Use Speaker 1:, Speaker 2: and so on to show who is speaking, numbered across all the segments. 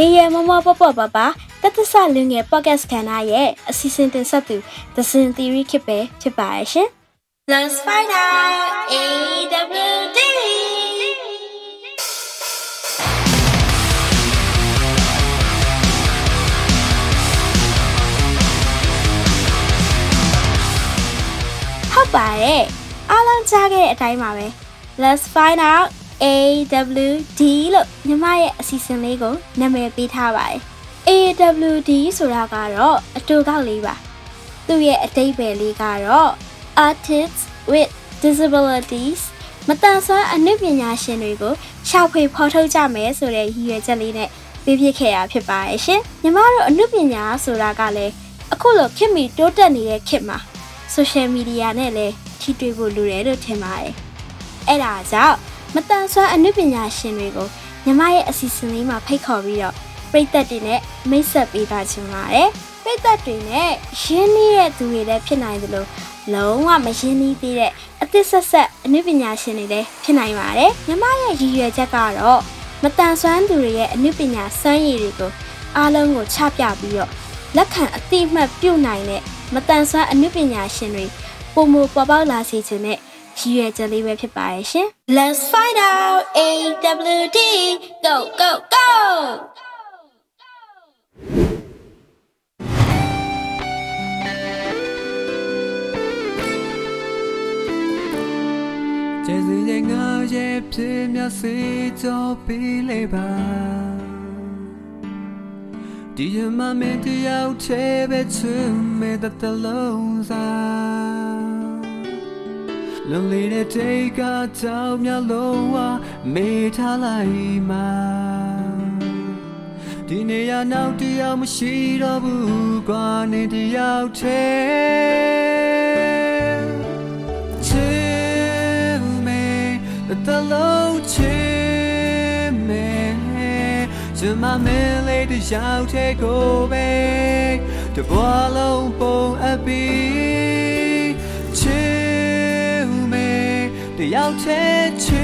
Speaker 1: ရေရမမပပပပတတဆလင်းငယ် podcast ခန္ဓာရဲ့အစီအစဉ်တင်ဆက်သူ The Sin Theory ခစ်ပဲဖြစ်ပါရဲ့ရှင် Let's find out AWD ဟုတ်ပါတယ်အားလုံးကြားခဲ့တဲ့အတိုင်းပါပဲ Let's find out AWD လို့ညီမရဲ့အစီအစဉ်လေးကိုနာမည်ပေးထားပါတယ် AWD ဆိုတာကတော့အတူကောက်လေးပါသူ့ရဲ့အတိတ်ပဲလေးကတော့ Artists with Disabilities မတန်ဆွမ်းအနုပညာရှင်တွေကိုရှာဖွေဖော်ထုတ်ကြမယ်ဆိုတဲ့ရည်ရွယ်ချက်လေးနဲ့ပြပြခဲ့တာဖြစ်ပါရဲ့ရှင်ညီမတို့အနုပညာဆိုတာကလည်းအခုလိုခေတ်မီတိုးတက်နေတဲ့ခေတ်မှာ social media နဲ့လည်းထိတွေ့ဖို့လိုတယ်လို့ထင်ပါတယ်အဲ့ဒါကြောင့် မတန်ဆွမ်းအနုပညာရှင်တွေကိုညီမရဲ့အစီအစဉ်လေးမှာဖိတ်ခေါ်ပြီးတော့ပရိသတ်တွေနဲ့မိတ်ဆက်ပေးသားချင်ပါတယ်ပရိသတ်တွေနဲ့ရင်းနှီးတဲ့သူတွေလည်းဖြစ်နိုင်သလိုလုံးဝမရင်းနှီးသေးတဲ့အသစ်ဆက်ဆက်အနုပညာရှင်တွေလည်းဖြစ်နိုင်ပါတယ်ညီမရဲ့ရည်ရွယ်ချက်ကတော့မတန်ဆွမ်းသူတွေရဲ့အနုပညာစွမ်းရည်တွေကိုအားလုံးကိုချပြပြီးတော့လက်ခံအတိအမှတ်ပြုနိုင်တဲ့မတန်ဆွမ်းအနုပညာရှင်တွေပုံမပေါ်ပေါက်လာစေခြင်းနဲ့ ရည်ရွယ်ချက်လေးပဲဖြစ်ပါရဲ့ရှင် Let's find out AWD go go go
Speaker 2: ကျေးဇူးရဲ့ငါရဲ့ဖြစ်မြတ်စေကြောပေးလေပါဒီရမမင်းတယောက်ချဲပဲချင်မဲ့တဲ့တလုံးစား လုံးလေးတဲ့တိတ်ကကြောင်မြလုံးဝမေးထားလိုက်မှာဒီနေရာနောက်တယောက်မရှိတော့ဘူးကွာနေတယောက်ချဲ to me that the low to me ကျမမင်းလေးတယောက်တည်းကိုပဲတဘွားလုံးပုံအပ်ပြီး တယောက်တည်း to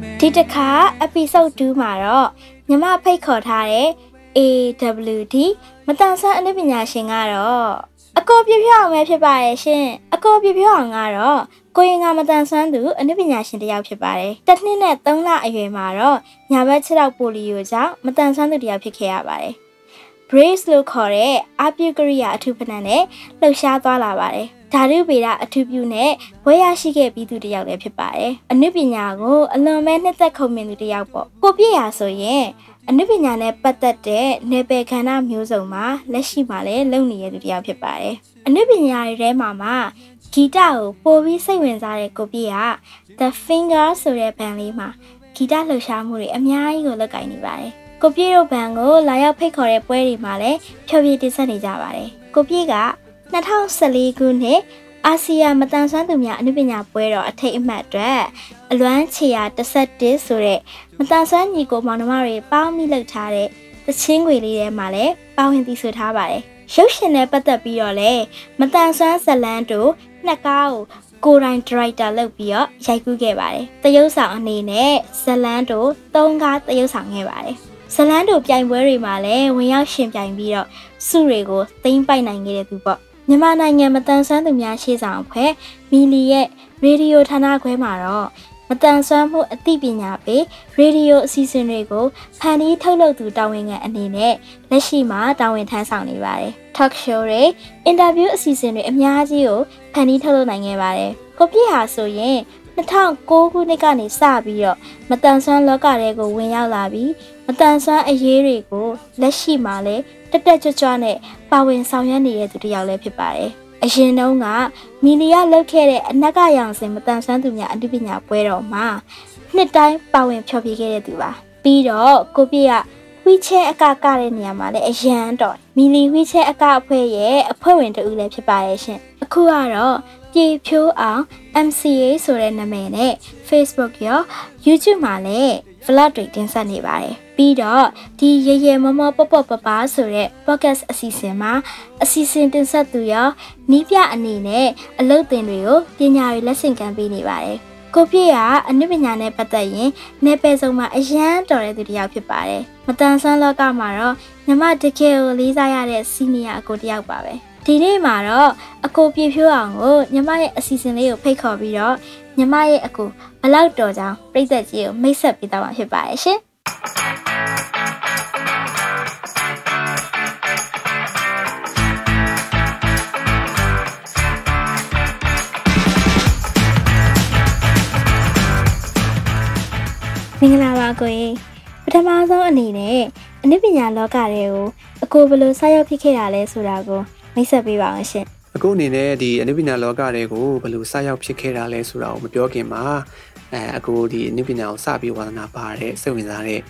Speaker 2: me
Speaker 1: ဒီတစ်ခါ episode 2မှာတော့ညီမဖိတ်ခေါ်ထားတဲ့ AWD မတန်ဆန်းအနုပညာရှင်ကတော့အကိုပြပြအောင်ပဲဖြစ်ပါရဲ့ရှင်အကိုပြပြအောင်ကတော့ကိုရင်ကမတန်ဆန်းသူအနုပညာရှင်တစ်ယောက်ဖြစ်ပါတယ်တစ်နှစ်နဲ့3လအရွယ်မှာတော့ညာဘက်ခြေထောက်ပိုလီယိုကြောင့်မတန်ဆန်းသူတစ်ယောက်ဖြစ်ခဲ့ရပါတယ် brace လို့ခေါ်တဲ့အပြုကရိယာအထူးပဏ္ဏနဲ့လှုပ်ရှားသွားလာပါတယ် ဓာတုဗေဒအထူးပြုနဲ့ဘွဲရရှိခဲ့ပြီးသူတစ်ယောက်လည်းဖြစ်ပါတယ်အနုပညာကိုအလွန်ပဲနှစ်သက်ခုံမြင်သူတစ်ယောက်ပေါ့ကိုပြည့်ရဆိုရင်အနုပညာနဲ့ပတ်သက်တဲ့နယ်ပယ်ခန္ဓာမျိုးစုံမှာလက်ရှိမှာလည်းလုပ်နေတဲ့သူတစ်ယောက်ဖြစ်ပါတယ်အနုပညာတွေထဲမှာမှဂီတကိုပိုပြီးစိတ်ဝင်စားတဲ့ကိုပြည့်က The Finger ဆိုတဲ့ဘန်လေးမှာဂီတလှုပ်ရှားမှုတွေအများကြီးကိုလုပ်ကိုင်နေပါတယ်ကိုပြည့်တို့ဘန်ကိုလာရောက်ဖိတ်ခေါ်တဲ့ပွဲတွေမှာလည်းဖျော်ဖြေတင်ဆက်နေကြပါတယ်ကိုပြည့်က 2014ခုနှစ်အာဆီယံမတန်ဆွမ်းသူများအနုပညာပွဲတော်အထိတ်အမှတ်အတွက်အလွမ်းချီယာ11ဆိုတဲ့မတန်ဆွမ်းညီကိုမောင်နှမတွေပေါင်းမိလုပ်ထားတဲ့သချင်းခွေလေးထဲမှာလည်းပါဝင်တည်ဆိုထားပါတယ်ရုပ်ရှင်နဲ့ပတ်သက်ပြီးတော့လည်းမတန်ဆွမ်းဇလန်းတို့နှစ်ကားကိုကိုယ်တိုင်ဒရိုက်တာလုပ်ပြီးတော့ရိုက်ကူးခဲ့ပါတယ်။တရုပ်ဆောင်အနေနဲ့ဇလန်းတို့၃ကားတရုပ်ဆောင်ခဲ့ပါတယ်။ဇလန်းတို့ပြိုင်ပွဲတွေမှာလည်းဝင်ရောက်ရှင်ပြိုင်ပြီးတော့စုတွေကိုသိမ်းပိုက်နိုင်ခဲ့တဲ့သူပေါ့။ မြန်မာနိုင်ငံမတန်ဆွမ်းသူများရှေ့ဆောင်အဖွဲ့မီလီရဲ့ရေဒီယိုဌာနခွဲမှာတော့မတန်ဆွမ်းမှုအသိပညာပေးရေဒီယိုအစီအစဉ်တွေကိုဖန်တီးထုတ်လုပ်သူတာဝန်ခံအနေနဲ့လက်ရှိမှာတာဝန်ထမ်းဆောင်နေပါတယ်။ talk show တွေအင်တာဗျူးအစီအစဉ်တွေအများကြီးကိုဖန်တီးထုတ်လုပ်နိုင်ခဲ့ပါတယ်။ကိုပြည့်ဟာဆိုရင်2009ခုနှစ်ကနေစပြီးတော့မတန်ဆွမ်းလောကတွေကိုဝင်ရောက်လာပြီးမတန်ဆွမ်းအရေးတွေကိုလက်ရှိမှာလည်း တက်တက်ကြွကြွနဲ့ပါဝင်ဆောင်ရွက်နေတဲ့သူတစ်ယောက်လည်းဖြစ်ပါတယ်။အရင်တုန်းကမီလီယာလုပ်ခဲ့တဲ့အနက်ကရောင်စင်မတန်ဆွမ်းသူများအမှုပညာပွဲတော်မှာနှစ်တိုင်းပါဝင်ဖျော်ဖြေခဲ့တဲ့သူပါ။ပြီးတော့ကိုပြည့်ကဝီချဲအကကတဲ့နေရာမှာလည်းအရန်တော်မီလီဝီချဲအကအဖွဲ့ရဲ့အဖွဲ့ဝင်တူဦးလည်းဖြစ်ပါရဲ့ရှင်အခုကတော့ပြေဖြိုးအောင် MCA ဆိုတဲ့နာမည်နဲ့ Facebook ရော YouTube မှာလည်း vlog တွေတင်ဆက်နေပါတယ်ပြီးတော့ဒီရေရေမမောပပပပဆိုတဲ့ podcast အစီအစဉ်မှာအစီအစဉ်တင်ဆက်သူရောနီးပြအနေနဲ့အလုပ်သင်တွေကိုပညာရေးလက်ဆင့်ကမ်းပေးနေပါတယ်ကိုပြည့်ကအနုပညာနဲ့ပတ်သက်ရင်နယ်ပယ်စုံမှာအရန်တော်တဲ့သူတစ်ယောက်ဖြစ်ပါတယ်မတန်ဆန်းလောကမှာတော့ညီမတကယ်ကိုလေးစားရတဲ့စီနီယာအကိုတစ်ယောက်ပါပဲဒီနေ့မှာတော့အကိုပြည့်ဖြိုးအောင်ကိုညီမရဲ့အစီအစဉ်လေးကိုဖိတ်ခေါ်ပြီးတော့ ညီမရဲ့အကိုဘလောက်တော်ကြောင်ပြည့်သက်ကြီးကိုမိတ်ဆက်ပေးသွားမှာဖြစ်ပါတယ်ရှင်မင်္ဂလာပါကိုရေပထမဆုံးအနေနဲ့အနုပညာလောကတွေကိုအကိုဘယ်လိုဆက်ရောက်ဖြစ်ခဲ့တာလဲဆိုတာကိုမိတ်ဆက်ပေးပါအောင်ရှင်
Speaker 3: အခုအနေနဲ့ဒီအနုပညာလောကတွေကိုဘယ်လိုစရောက်ဖြစ်ခဲ့တာလဲဆိုတာကိုမပြောခင်မှာအဲအခုဒီအနုပညာကိုစပြီးဝါသနာပါတဲ့စိတ်ဝင်စားတဲ့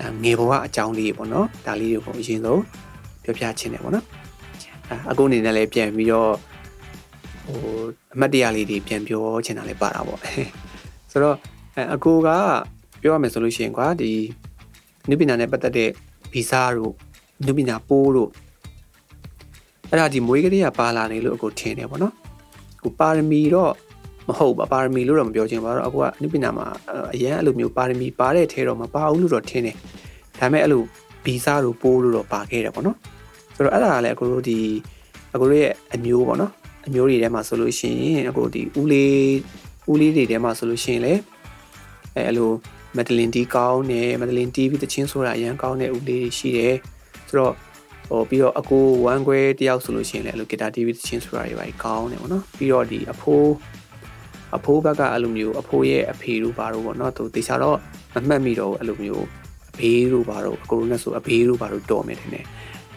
Speaker 3: အဲငယ်ဘဝအကြောင်းလေးပေါ့နော်ဒါလေးတွေကိုအရင်ဆုံးပြောပြချင်တယ်ပေါ့နော်အဲအခုအနေနဲ့လည်းပြန်ပြီးတော့ဟိုအမှတ်တရလေးတွေပြန်ပြောချင်တာလည်းပါတာပေါ့ဆိုတော့အဲအကူကပြောရမယ်ဆိုလို့ရှိရင်ကွာဒီအနုပညာနဲ့ပတ်သက်တဲ့ဗီဇာတို့အနုပညာပိုးတို့ အဲ့ဒါဒီမွေးကလေးကပါလာနေလို့အခုထင်တယ်ပေါ့နော်အခုပါရမီတော့မဟုတ်ပါပါရမီလို့တော့မပြောချင်ပါတော့အခုကအနုပညာမှာအရန်အဲ့လိုမျိုးပါရမီပါတဲ့ထဲတော့မပါဘူးလို့တော့ထင်တယ်ဒါပေမဲ့အဲ့လိုဗီဇာတို့ပိုးလို့တော့ပါခဲ့တယ်ပေါ့နော်ဆိုတော့အဲ့ဒါကလည်းအခုတို့ဒီအခုတို့ရဲ့အမျိုးပေါ့နော်အမျိုးတွေထဲမှာဆိုလို့ရှိရင်အခုဒီဦးလေးဦးလေးတွေထဲမှာဆိုလို့ရှိရင်လေအဲအဲ့လိုမက်ဒလင်တီကောင်းတယ်မက်ဒလင်တီပြီးတချင်းဆိုတာအရန်ကောင်းတဲ့ဦးလေးတွေရှိတယ်ဆိုတော့ ဟိုပြီးတော့အကိုဝမ်ခွဲတယောက်ဆိုလို့ရှိရင်လည်းအဲ့လိုဂီတာ TV သချင်းဆိုတာတွေပါကောင်းတယ်ပေါ့နော်ပြီးတော့ဒီအဖိုးအဖိုးဘက်ကအဲ့လိုမျိုးအဖိုးရဲ့အဖေတို့ပါတော့ပေါ့နော်သူတေချာတော့မမှတ်မိတော့ဘူးအဲ့လိုမျိုးအဘေးတို့ပါတော့အကိုတို့နဲ့ဆိုအဘေးတို့ပါတော့တော်မယ်ထင်တယ်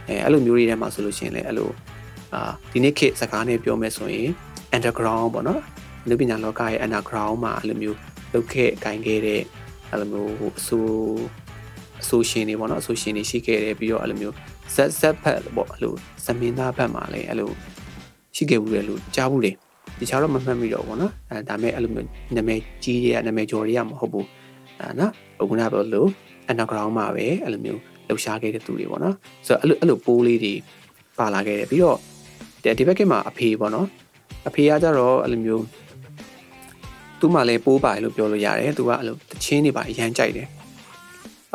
Speaker 3: အဲအဲ့လိုမျိုးတွေထဲမှာဆိုလို့ရှိရင်လည်းအဲ့လိုအာဒီနေ့ခေတ်စကားနဲ့ပြောမယ်ဆိုရင် underground ပေါ့နော်လူပညာလောကရဲ့ underground မှာအဲ့လိုမျိုးလုပ်ခဲ့ဂိုင်းခဲ့တဲ့အဲ့လိုမျိုးအဆိုအဆိုရှင်တွေပေါ့နော်အဆိုရှင်တွေရှိခဲ့တယ်ပြီးတော့အဲ့လိုမျိုး ဇက်ဇက်ဖက်ပေါ့အဲ့လိုဇမင်းသားဖက်မှာလည်းအဲ့လိုရှိခဲ့ဘူးလေလို့ကြားဘူးလေဒီချာတော့မမှတ်မိတော့ဘူးနော်အဲဒါမဲ့အဲ့လိုမျိုးနာမည်ကြီးတွေကနာမည်ကျော်တွေကမဟုတ်ဘူးအဲနော်အခုနကပြောလို့ underground မှာပဲအဲ့လိုမျိုးလှူရှားခဲ့တဲ့သူတွေပေါ့နော်ဆိုတော့အဲ့လိုအဲ့လိုပိုးလေးတွေပါလာခဲ့တယ်ပြီးတော့ဒီဘက်ကမှာအဖေပေါ့နော်အဖေကကြတော့အဲ့လိုမျိုးသူ့မှာလည်းပိုးပါတယ်လို့ပြောလို့ရတယ်သူကအဲ့လိုတချင်းတွေပါအရန်ကြိုက်တယ်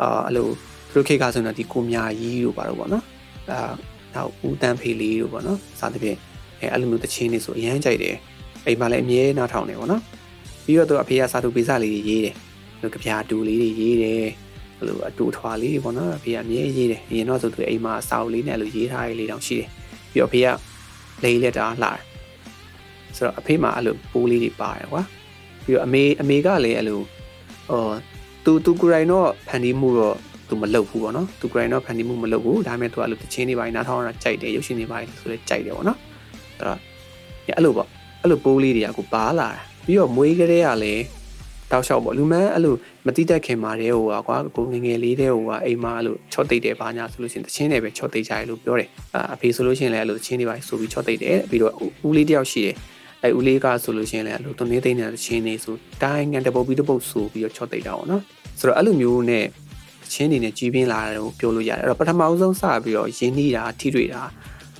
Speaker 3: အာအဲ့လို သူတို့ခေတ်ကဆိုရင်ဒီကိုမြာကြီးတို့ပါတော့ဗောနော်အာနောက်ဦးတန်းဖေးလေးတို့ဗောနော်စသဖြင့်အဲအဲ့လိုမျိုးတချင်းတွေဆိုအရန်ကြိုက်တယ်အိမ်မှာလည်းအမြဲနားထောင်နေဗောနော်ပြီးတော့သူအဖေကစာတူပေးစာလေးတွေရေးတယ်သူကပြာတူလေးတွေရေးတယ်အဲ့လိုအတူထွာလေးဗောနော်အဖေကအမြဲရေးတယ်အရင်တော့ဆိုသူအိမ်မှာစာအုပ်လေးနဲ့အဲ့လိုရေးထားရလေးတောင်ရှိတယ်ပြီးတော့အဖေကလေးလက်တာလှတယ်ဆိုတော့အဖေမှာအဲ့လိုပိုးလေးတွေပါတယ်ကွာပြီးတော့အမေအမေကလည်းအဲ့လိုဟောသူသူကိုယ်တိုင်တော့ဖန်တီးမှုတော့ သူမလုပ်ဘူးပေါ့နော်သူ grind တော့ဖန်တီးမှုမလုပ်ဘူးဒါပေမဲ့သူအဲ့လိုတချင်းတွေပိုင်းနားထောင်ရတာကြိုက်တယ်ရုပ်ရှင်တွေပိုင်းဆိုလဲကြိုက်တယ်ပေါ့နော်အဲ့တော့အဲ့လိုပေါ့အဲ့လိုပိုးလေးတွေကကိုပါလာတာပြီးတော့မွေးကလေးကလည်းတောက်လျှောက်ပေါ့လူမန်းအဲ့လိုမတိတက်ခင်မာတဲ့ဟိုကွာကိုငငယ်လေးတဲ့ဟိုကအိမ်မှာအဲ့လိုချော့တိတ်တယ်ဘာညာဆိုလို့ရှိရင်တချင်းတွေပဲချော့တိတ်ကြရလို့ပြောတယ်အဖေဆိုလို့ရှိရင်လည်းအဲ့လိုတချင်းတွေပိုင်းဆိုပြီးချော့တိတ်တယ်ပြီးတော့ဦးလေးတယောက်ရှိတယ်အဲဦးလေးကဆိုလို့ရှိရင်လည်းအဲ့လိုသူနေသိနေတဲ့တချင်းတွေဆိုတိုင်းငံတပုတ်ပြီးတပုတ်ဆိုပြီးတော့ချော့တိတ်တာပေါ့နော်ဆိုတော့အဲ့လိုမျိုးနဲ့ ချင်းနေနဲ့ကြီးပြင်းလာတယ်ကိုပြောလို့ရတယ်အဲ့တော့ပထမအဆုံးစပြီးတော့ရင်းနှီးတာထိတွေ့တာ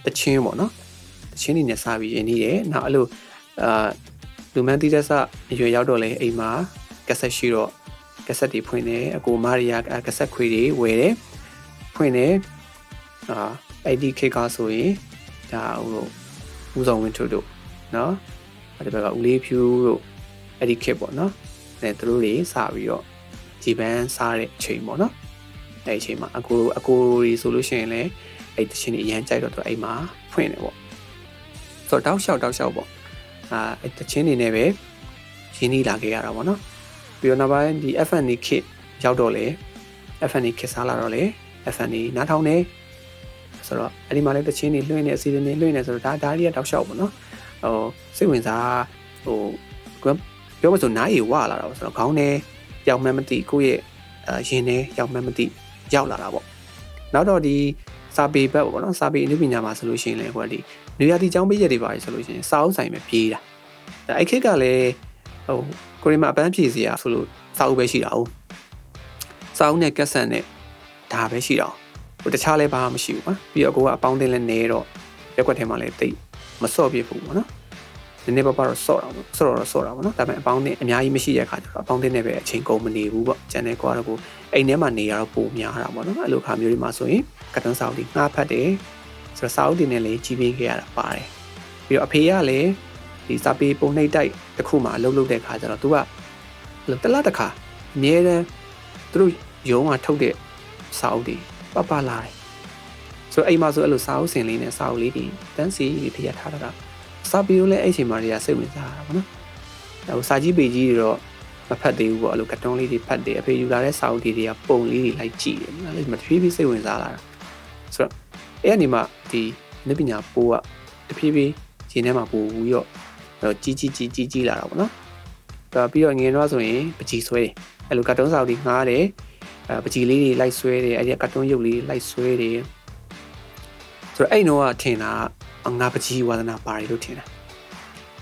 Speaker 3: တချင်းပေါ့နော်တချင်းနေနဲ့စပြီးရင်းနှီးတယ်နောက်အဲ့လိုအာလူမန်းတီးတဲ့စအရွယ်ရောက်တော့လဲအိမ်မှာကက်ဆက်ရှိတော့ကက်ဆက်တွေဖွင့်တယ်အကိုမာရီယာကက်ဆက်ခွေတွေဝယ်တယ်ဖွင့်တယ်အာအဲ့ဒီခေတ်ကဆိုရင်ဒါဟိုဦးဆောင်ဝင်းထုတို့နော်ဒီဘက်ကဦးလေးဖြူတို့အဲ့ဒီခေတ်ပေါ့နော်အဲသူတို့တွေစပြီးတော့ဂျီပန်စားတဲ့အချိန်ပေါ့နော် အဲ့အချိန်မှာအကိုအကိုတွေဆိုလို့ရှိရင်လည်းအဲ့တချင်းတွေအရန်ကြိုက်တော့သူအိမ်မှာဖွင့်တယ်ပေါ့ဆိုတော့တောက်လျှောက်တောက်လျှောက်ပေါ့အာအဲ့တချင်းတွေနဲ့ပဲရင်းနှီးလာခဲ့ရတာပေါ့နော်ပြီးတော့နောက်ပိုင်းဒီ FND kit ရောက်တော့လေ FND kit စားလာတော့လေ FND နားထောင်နေဆိုတော့အဲ့ဒီမှာလည်းတချင်းတွေလွှင့်နေအစီအစဉ်တွေလွှင့်နေဆိုတော့ဒါဒါလေးကတောက်လျှောက်ပေါ့နော်ဟိုစိတ်ဝင်စားဟိုပြောမဆိုနားရီဝလာတာပေါ့ဆိုတော့ခေါင်းထဲရောက်မှန်းမသိကိုယ့်ရဲ့အရင်ထဲရောက်မှန်းမသိ ရောက်လာတာပေါ့နောက်တော့ဒီစာပေဘက်ပေါ့နော်စာပေအနုပညာမှာဆိုလို့ရှိရင်လည်းဟိုဒီနေရာတီចောင်းပေးချက်တွေပါတယ်ဆိုလို့ရှိရင်စာအုပ်ဆိုင်ပဲပြေးတာအဲ့ခေတ်ကလည်းဟိုကိုရီးမာအပန်းဖြေစရာဆိုလို့စာအုပ်ပဲရှိတာ哦စာအုပ်နဲ့ကက်ဆက်နဲ့ဒါပဲရှိတာဟိုတခြားလည်းဘာမှမရှိဘူးကွာပြီးတော့ကိုကအပေါင်းတင်လည်းနေတော့ရက်ွက်ထဲမှာလည်းတိတ်မစော့ပြစ်ဘူးပေါ့နော် နည်းနည်းပါးပါတော့ဆော့တာပေါ့ဆော့တော့ဆော့တာပေါ့နော်ဒါပေမဲ့အပေါင်းနဲ့အများကြီးမရှိတဲ့ခါကျတော့အပေါင်းနဲ့ပဲအချိန်ကုန်မနေဘူးပေါ့ကျန်တဲ့ကွာတော့ကိုအိမ်ထဲမှာနေရတော့ပိုများတာပေါ့နော်အဲ့လိုခါမျိုးတွေမှာဆိုရင်ကတ်တန်းစာအုပ်တွေငှားဖတ်တယ်ဆိုတော့စာအုပ်တွေနဲ့လည်းကြီးပေးခဲ့ရတာပါတယ်ပြီးတော့အဖေကလည်းဒီစာပေပုံနှိပ်တိုက်တစ်ခုမှအလုပ်လုပ်တဲ့ခါကျတော့ तू ကတလားတစ်ခါအမြဲတမ်းသူတို့ရုံးကထုတ်တဲ့စာအုပ်တွေပပလာတယ်ဆိုတော့အိမ်မှာဆိုအဲ့လိုစာအုပ်စင်လေးနဲ့စာအုပ်လေးတွေတန်းစီထည့်ထားတာ စာပေကိုလည်းအဲ့ချိန်မှာတွေကစိတ်ဝင်စားတာပေါ့နော်ဟိုစာကြီးပေကြီးတွေတော့မဖတ်သေးဘူးပေါ့အဲ့လိုကတ်တုံးလေးတွေဖတ်တယ်အဖေယူလာတဲ့စာအုပ်တွေတွေကပုံလေးတွေလိုက်ကြည့်တယ်အဲ့လိုမတဖြည်းဖြည်းစိတ်ဝင်စားလာတာဆိုတော့အဲ့အနေမှာဒီနည်းပညာပိုးကတဖြည်းဖြည်းခြေထဲမှာပို့ပြီးတော့ကြီးကြီးကြီးကြီးကြီးလာတာပေါ့နော်ဒါပြီးတော့ငင်တော့ဆိုရင်ပကြီးဆွဲတယ်အဲ့လိုကတ်တုံးစာအုပ်တွေငှားတယ်အဲပကြီးလေးတွေလိုက်ဆွဲတယ်အဲ့ဒီကတ်တုံးရုပ်လေးလိုက်ဆွဲတယ်ဆိုတော့အဲ့တော့ကထင်တာ ငါပကြီးဝါသနာပါတယ်လို့ထင်တာ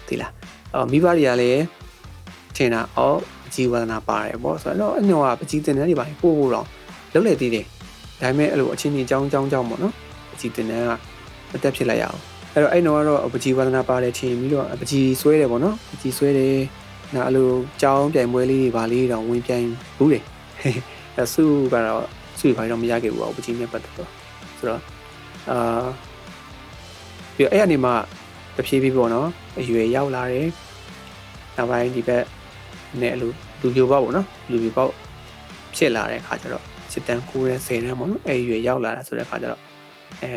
Speaker 3: သိလားအော်မိဘတွေကလည်းထင်တာအော်ပကြီးဝါသနာပါတယ်ပေါ့ဆိုတော့အဲ့တော့ပကြီးတင်တဲ့တွေပါပို့ဖို့တော့လုံးလေသေးတယ်ဒါပေမဲ့အဲ့လိုအချင်းချင်းကြောင်းကြောင်းကြောင်းပေါ့နော်ပကြီးတင်တဲ့ကမတက်ဖြစ်လိုက်ရအောင်အဲ့တော့အဲ့တော့ကတော့ပကြီးဝါသနာပါတယ်ထင်ပြီးတော့ပကြီးဆွဲတယ်ပေါ့နော်ပကြီးဆွဲတယ်နောက်အဲ့လိုကြောင်းပြိုင်ပွဲလေးတွေပါလေးတော့ဝင်ပြိုင်ဘူးတယ်အဲစုကတော့စုဘာတော့မရခဲ့ဘူးပေါ့ပကြီးနဲ့ပတ်သက်တော့ဆိုတော့အာ ပြီးတော့အဲ့အနေမှာတဖြည်းဖြည်းပေါ့နော်အရွယ်ရောက်လာတယ်နောက်ပိုင်းဒီဘက်နဲ့အဲ့လိုလူပြိုပေါက်ပေါ့နော်လူပြိုပေါက်ဖြစ်လာတဲ့အခါကျတော့စစ်တန်း9ရဲ10တန်းပေါ့နော်အဲ့ရွယ်ရောက်လာတာဆိုတဲ့အခါကျတော့အဲ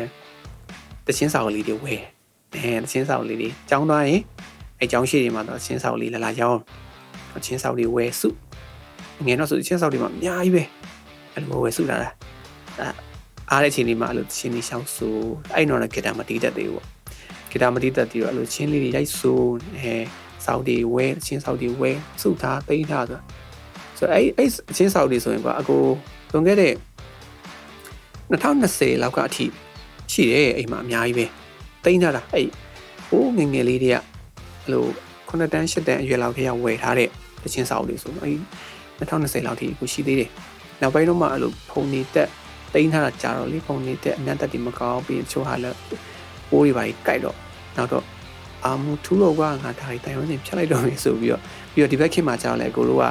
Speaker 3: တချင်းစာအုပ်လေးတွေဝယ်အဲတချင်းစာအုပ်လေးတွေចောင်းသွားရင်အဲចောင်းရှိတွေမှာတော့တချင်းစာအုပ်လေးလာလာရောင်းတချင်းစာအုပ်လေးဝယ်စုငယ်တော့ဆိုတချင်းစာအုပ်တွေမှာအများကြီးပဲအဲ့လိုဝယ်စုလာတာအဲအားတဲ့ချိန်လေးမှာအဲ့လိုတချင်းလေးရှောင်းဆိုအဲ့တော့လည်းဂီတာမတီးတတ်သေးဘူးပေါ့ ဂီတာမတီးတတ်သေးတော့အဲ့လိုချင်းလေးတွေရိုက်ဆိုအဲစောက်တွေဝဲချင်းစောက်တွေဝဲစုထားတိန်းထားဆိုဆိုအဲ့အဲ့ချင်းစောက်တွေဆိုရင်ကွာအကိုလွန်ခဲ့တဲ့2020လောက်ကအထိရှိတယ်အိမ်မှာအများကြီးပဲတိန်းထားတာအဲ့ဟိုးငငယ်လေးတွေကအဲ့လို9တန်း10တန်းအရွယ်လောက်ခေတ်ဝယ်ထားတဲ့တချင်းစောက်တွေဆိုတော့အဲ့2020လောက်ထိအခုရှိသေးတယ်နောက်ပိုင်းတော့မှအဲ့လိုဖုန်နေတက်တိန်းထားတာကြာတော့လေဖုန်နေတက်အနက်တက်ဒီမကောင်းပြီးချိုးဟာလည်းပိုးတွေပါကြီးကြိုက်တော့ နောက်တော့အာမူထူးတော့ကငါဒါတွေတိုင်ဝမ်စင်ဖြတ်လိုက်တော့မယ်ဆိုပြီးတော့ပြီးတော့ဒီဘက်ခေတ်မှာကြာတော့လေကိုတို့က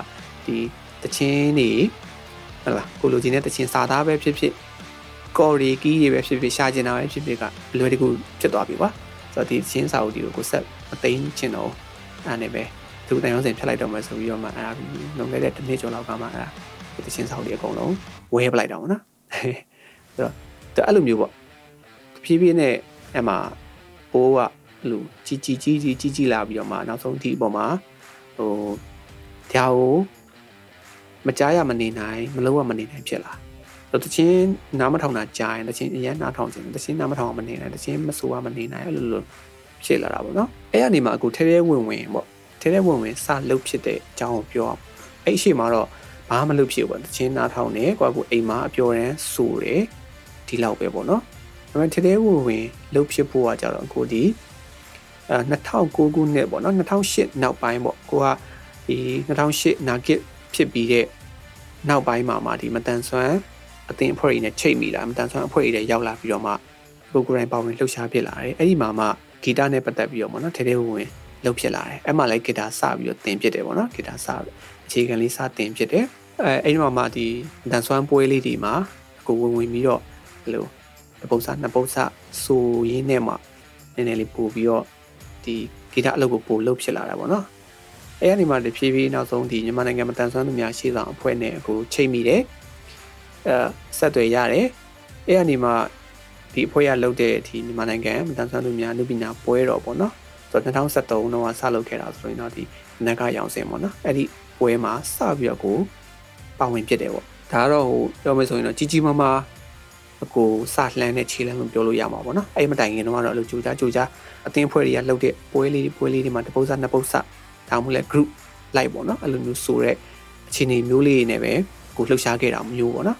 Speaker 3: ဒီတချင်းနေဟုတ်လားကိုလိုချင်တဲ့တချင်းစာသားပဲဖြစ်ဖြစ်ကော်ရီကီးတွေပဲဖြစ်ဖြစ်ရှာကျင်တာပဲဖြစ်ဖြစ်ကအလွယ်တကူဖြစ်သွားပြီကွာဆိုတော့ဒီချင်းစာအုပ်ဒီကိုကိုဆက်မသိမ်းချင်တော့အဲ့နဲ့ပဲသူတိုင်ဝမ်စင်ဖြတ်လိုက်တော့မယ်ဆိုပြီးတော့မှအဲ့ဒါလုံခဲ့တဲ့တစ်နှစ်ကျော်လောက်ကမှအဲ့ဒါတချင်းစာအုပ်တွေအကုန်လုံးဝဲပလိုက်တော့နော်ဆိုတော့အဲ့လိုမျိုးပေါ့ဖြည်းဖြည်းနဲ့အဲ့မှာ ဘိုးကအဲ့လိုကြီးကြီးကြီးကြီးကြီးကြီးလာပြီးတော့မှနောက်ဆုံးဒီအပေါ်မှာဟိုဒါကိုမကြားရမနေနိုင်မလုံးဝမနေနိုင်ဖြစ်လာတော့တချင်းနားမထောင်တာကြားရင်တချင်းအရင်နားထောင်ခြင်းတချင်းနားမထောင်မနေနိုင်တချင်းမဆိုးရမနေနိုင်အဲ့လိုလိုဖြစ်လာတာပေါ့နော်အဲ့ကနေမှအခုထဲထဲဝင်ဝင်ပေါ့ထဲထဲဝင်ဝင်စလုတ်ဖြစ်တဲ့အကြောင်းကိုပြောအောင်အဲ့ရှိမှတော့ဘာမှမလုပ်ဖြစ်ဘူးပေါ့တချင်းနားထောင်နေကိုကကိုအိမ်မှာအပျော်ရန်ဆိုတယ်ဒီလောက်ပဲပေါ့နော် ဒါပေမဲ့ထဲထဲဝင်ဝင်လုတ်ဖြစ်ဖို့ကကြတော့အခုဒီအဲ2009ခုနှစ်ပေါ့နော်2008နောက်ပိုင်းပေါ့ကိုကဒီ2008နာဂစ်ဖြစ်ပြီးတဲ့နောက်ပိုင်းမှာမှဒီမတန်ဆွမ်းအသင်အဖွဲ့တွေနဲ့ချိတ်မိလာမတန်ဆွမ်းအဖွဲ့တွေလည်းရောက်လာပြီးတော့မှကိုကိုယ်တိုင်ပါဝင်လှုပ်ရှားဖြစ်လာတယ်အဲ့ဒီမှာမှဂီတနဲ့ပတ်သက်ပြီးတော့ပေါ့နော်ထဲထဲဝင်ဝင်လှုပ်ဖြစ်လာတယ်အဲ့မှာလည်းဂီတာစပြီးတော့သင်ဖြစ်တယ်ပေါ့နော်ဂီတာစအခြေခံလေးစသင်ဖြစ်တယ်အဲအဲ့ဒီမှာမှဒီတန်ဆွမ်းပွဲလေးဒီမှာကိုဝင်ဝင်ပြီးတော့ဘယ်လို တပုတ်စာနှစ်ပုတ်စာဆိုရင်းနဲ့မှနည်းနည်းလေးပို့ပြီးတော့ဒီဂီတအလုပ်ကိုပို့လှုပ်ဖြစ်လာတာပေါ့နော်အဲ့ဒီမှာတဖြည်းဖြည်းနောက်ဆုံးဒီမြန်မာနိုင်ငံမတန်ဆွမ်းသူများရှေ့ဆောင်အဖွဲ့နဲ့အခုချိန်မိတယ်အဲဆက်သွယ်ရတယ်အဲ့ဒီမှာဒီအဖွဲ့ရလုပ်တဲ့ဒီမြန်မာနိုင်ငံမတန်ဆွမ်းသူများလူပညာပွဲတော်ပေါ့နော်ဆိုတော့2013တော့ဆလုပ်ခဲ့တာဆိုရင်တော့ဒီနဂါရောင်စင်ပေါ့နော်အဲ့ဒီပွဲမှာစပြီးတော့ကိုပါဝင်ဖြစ်တယ်ပေါ့ဒါကတော့ဟိုပြောမယ်ဆိုရင်တော့ကြီးကြီးမားမားအ ကိုစလှမ်းတဲ့ခြေလမ်းလို့ပြောလို့ရမှာပေါ့နော်အဲ့မတိုင်ခင်တော့ကတော့အလိုကြိုးကြားကြိုးကြားအသင်းဖွဲ့တွေကလှုပ်တဲ့ပွဲလေးပွဲလေးတွေမှာတပုတ်စနှစ်ပုတ်စဒါမှမဟုတ်လဲ group လိုက်ပေါ့နော်အဲ့လိုမျိုးဆိုတဲ့အခြေအနေမျိုးလေးတွေနဲ့ပဲကိုလှုပ်ရှားခဲ့တာမျိုးပေါ့နော်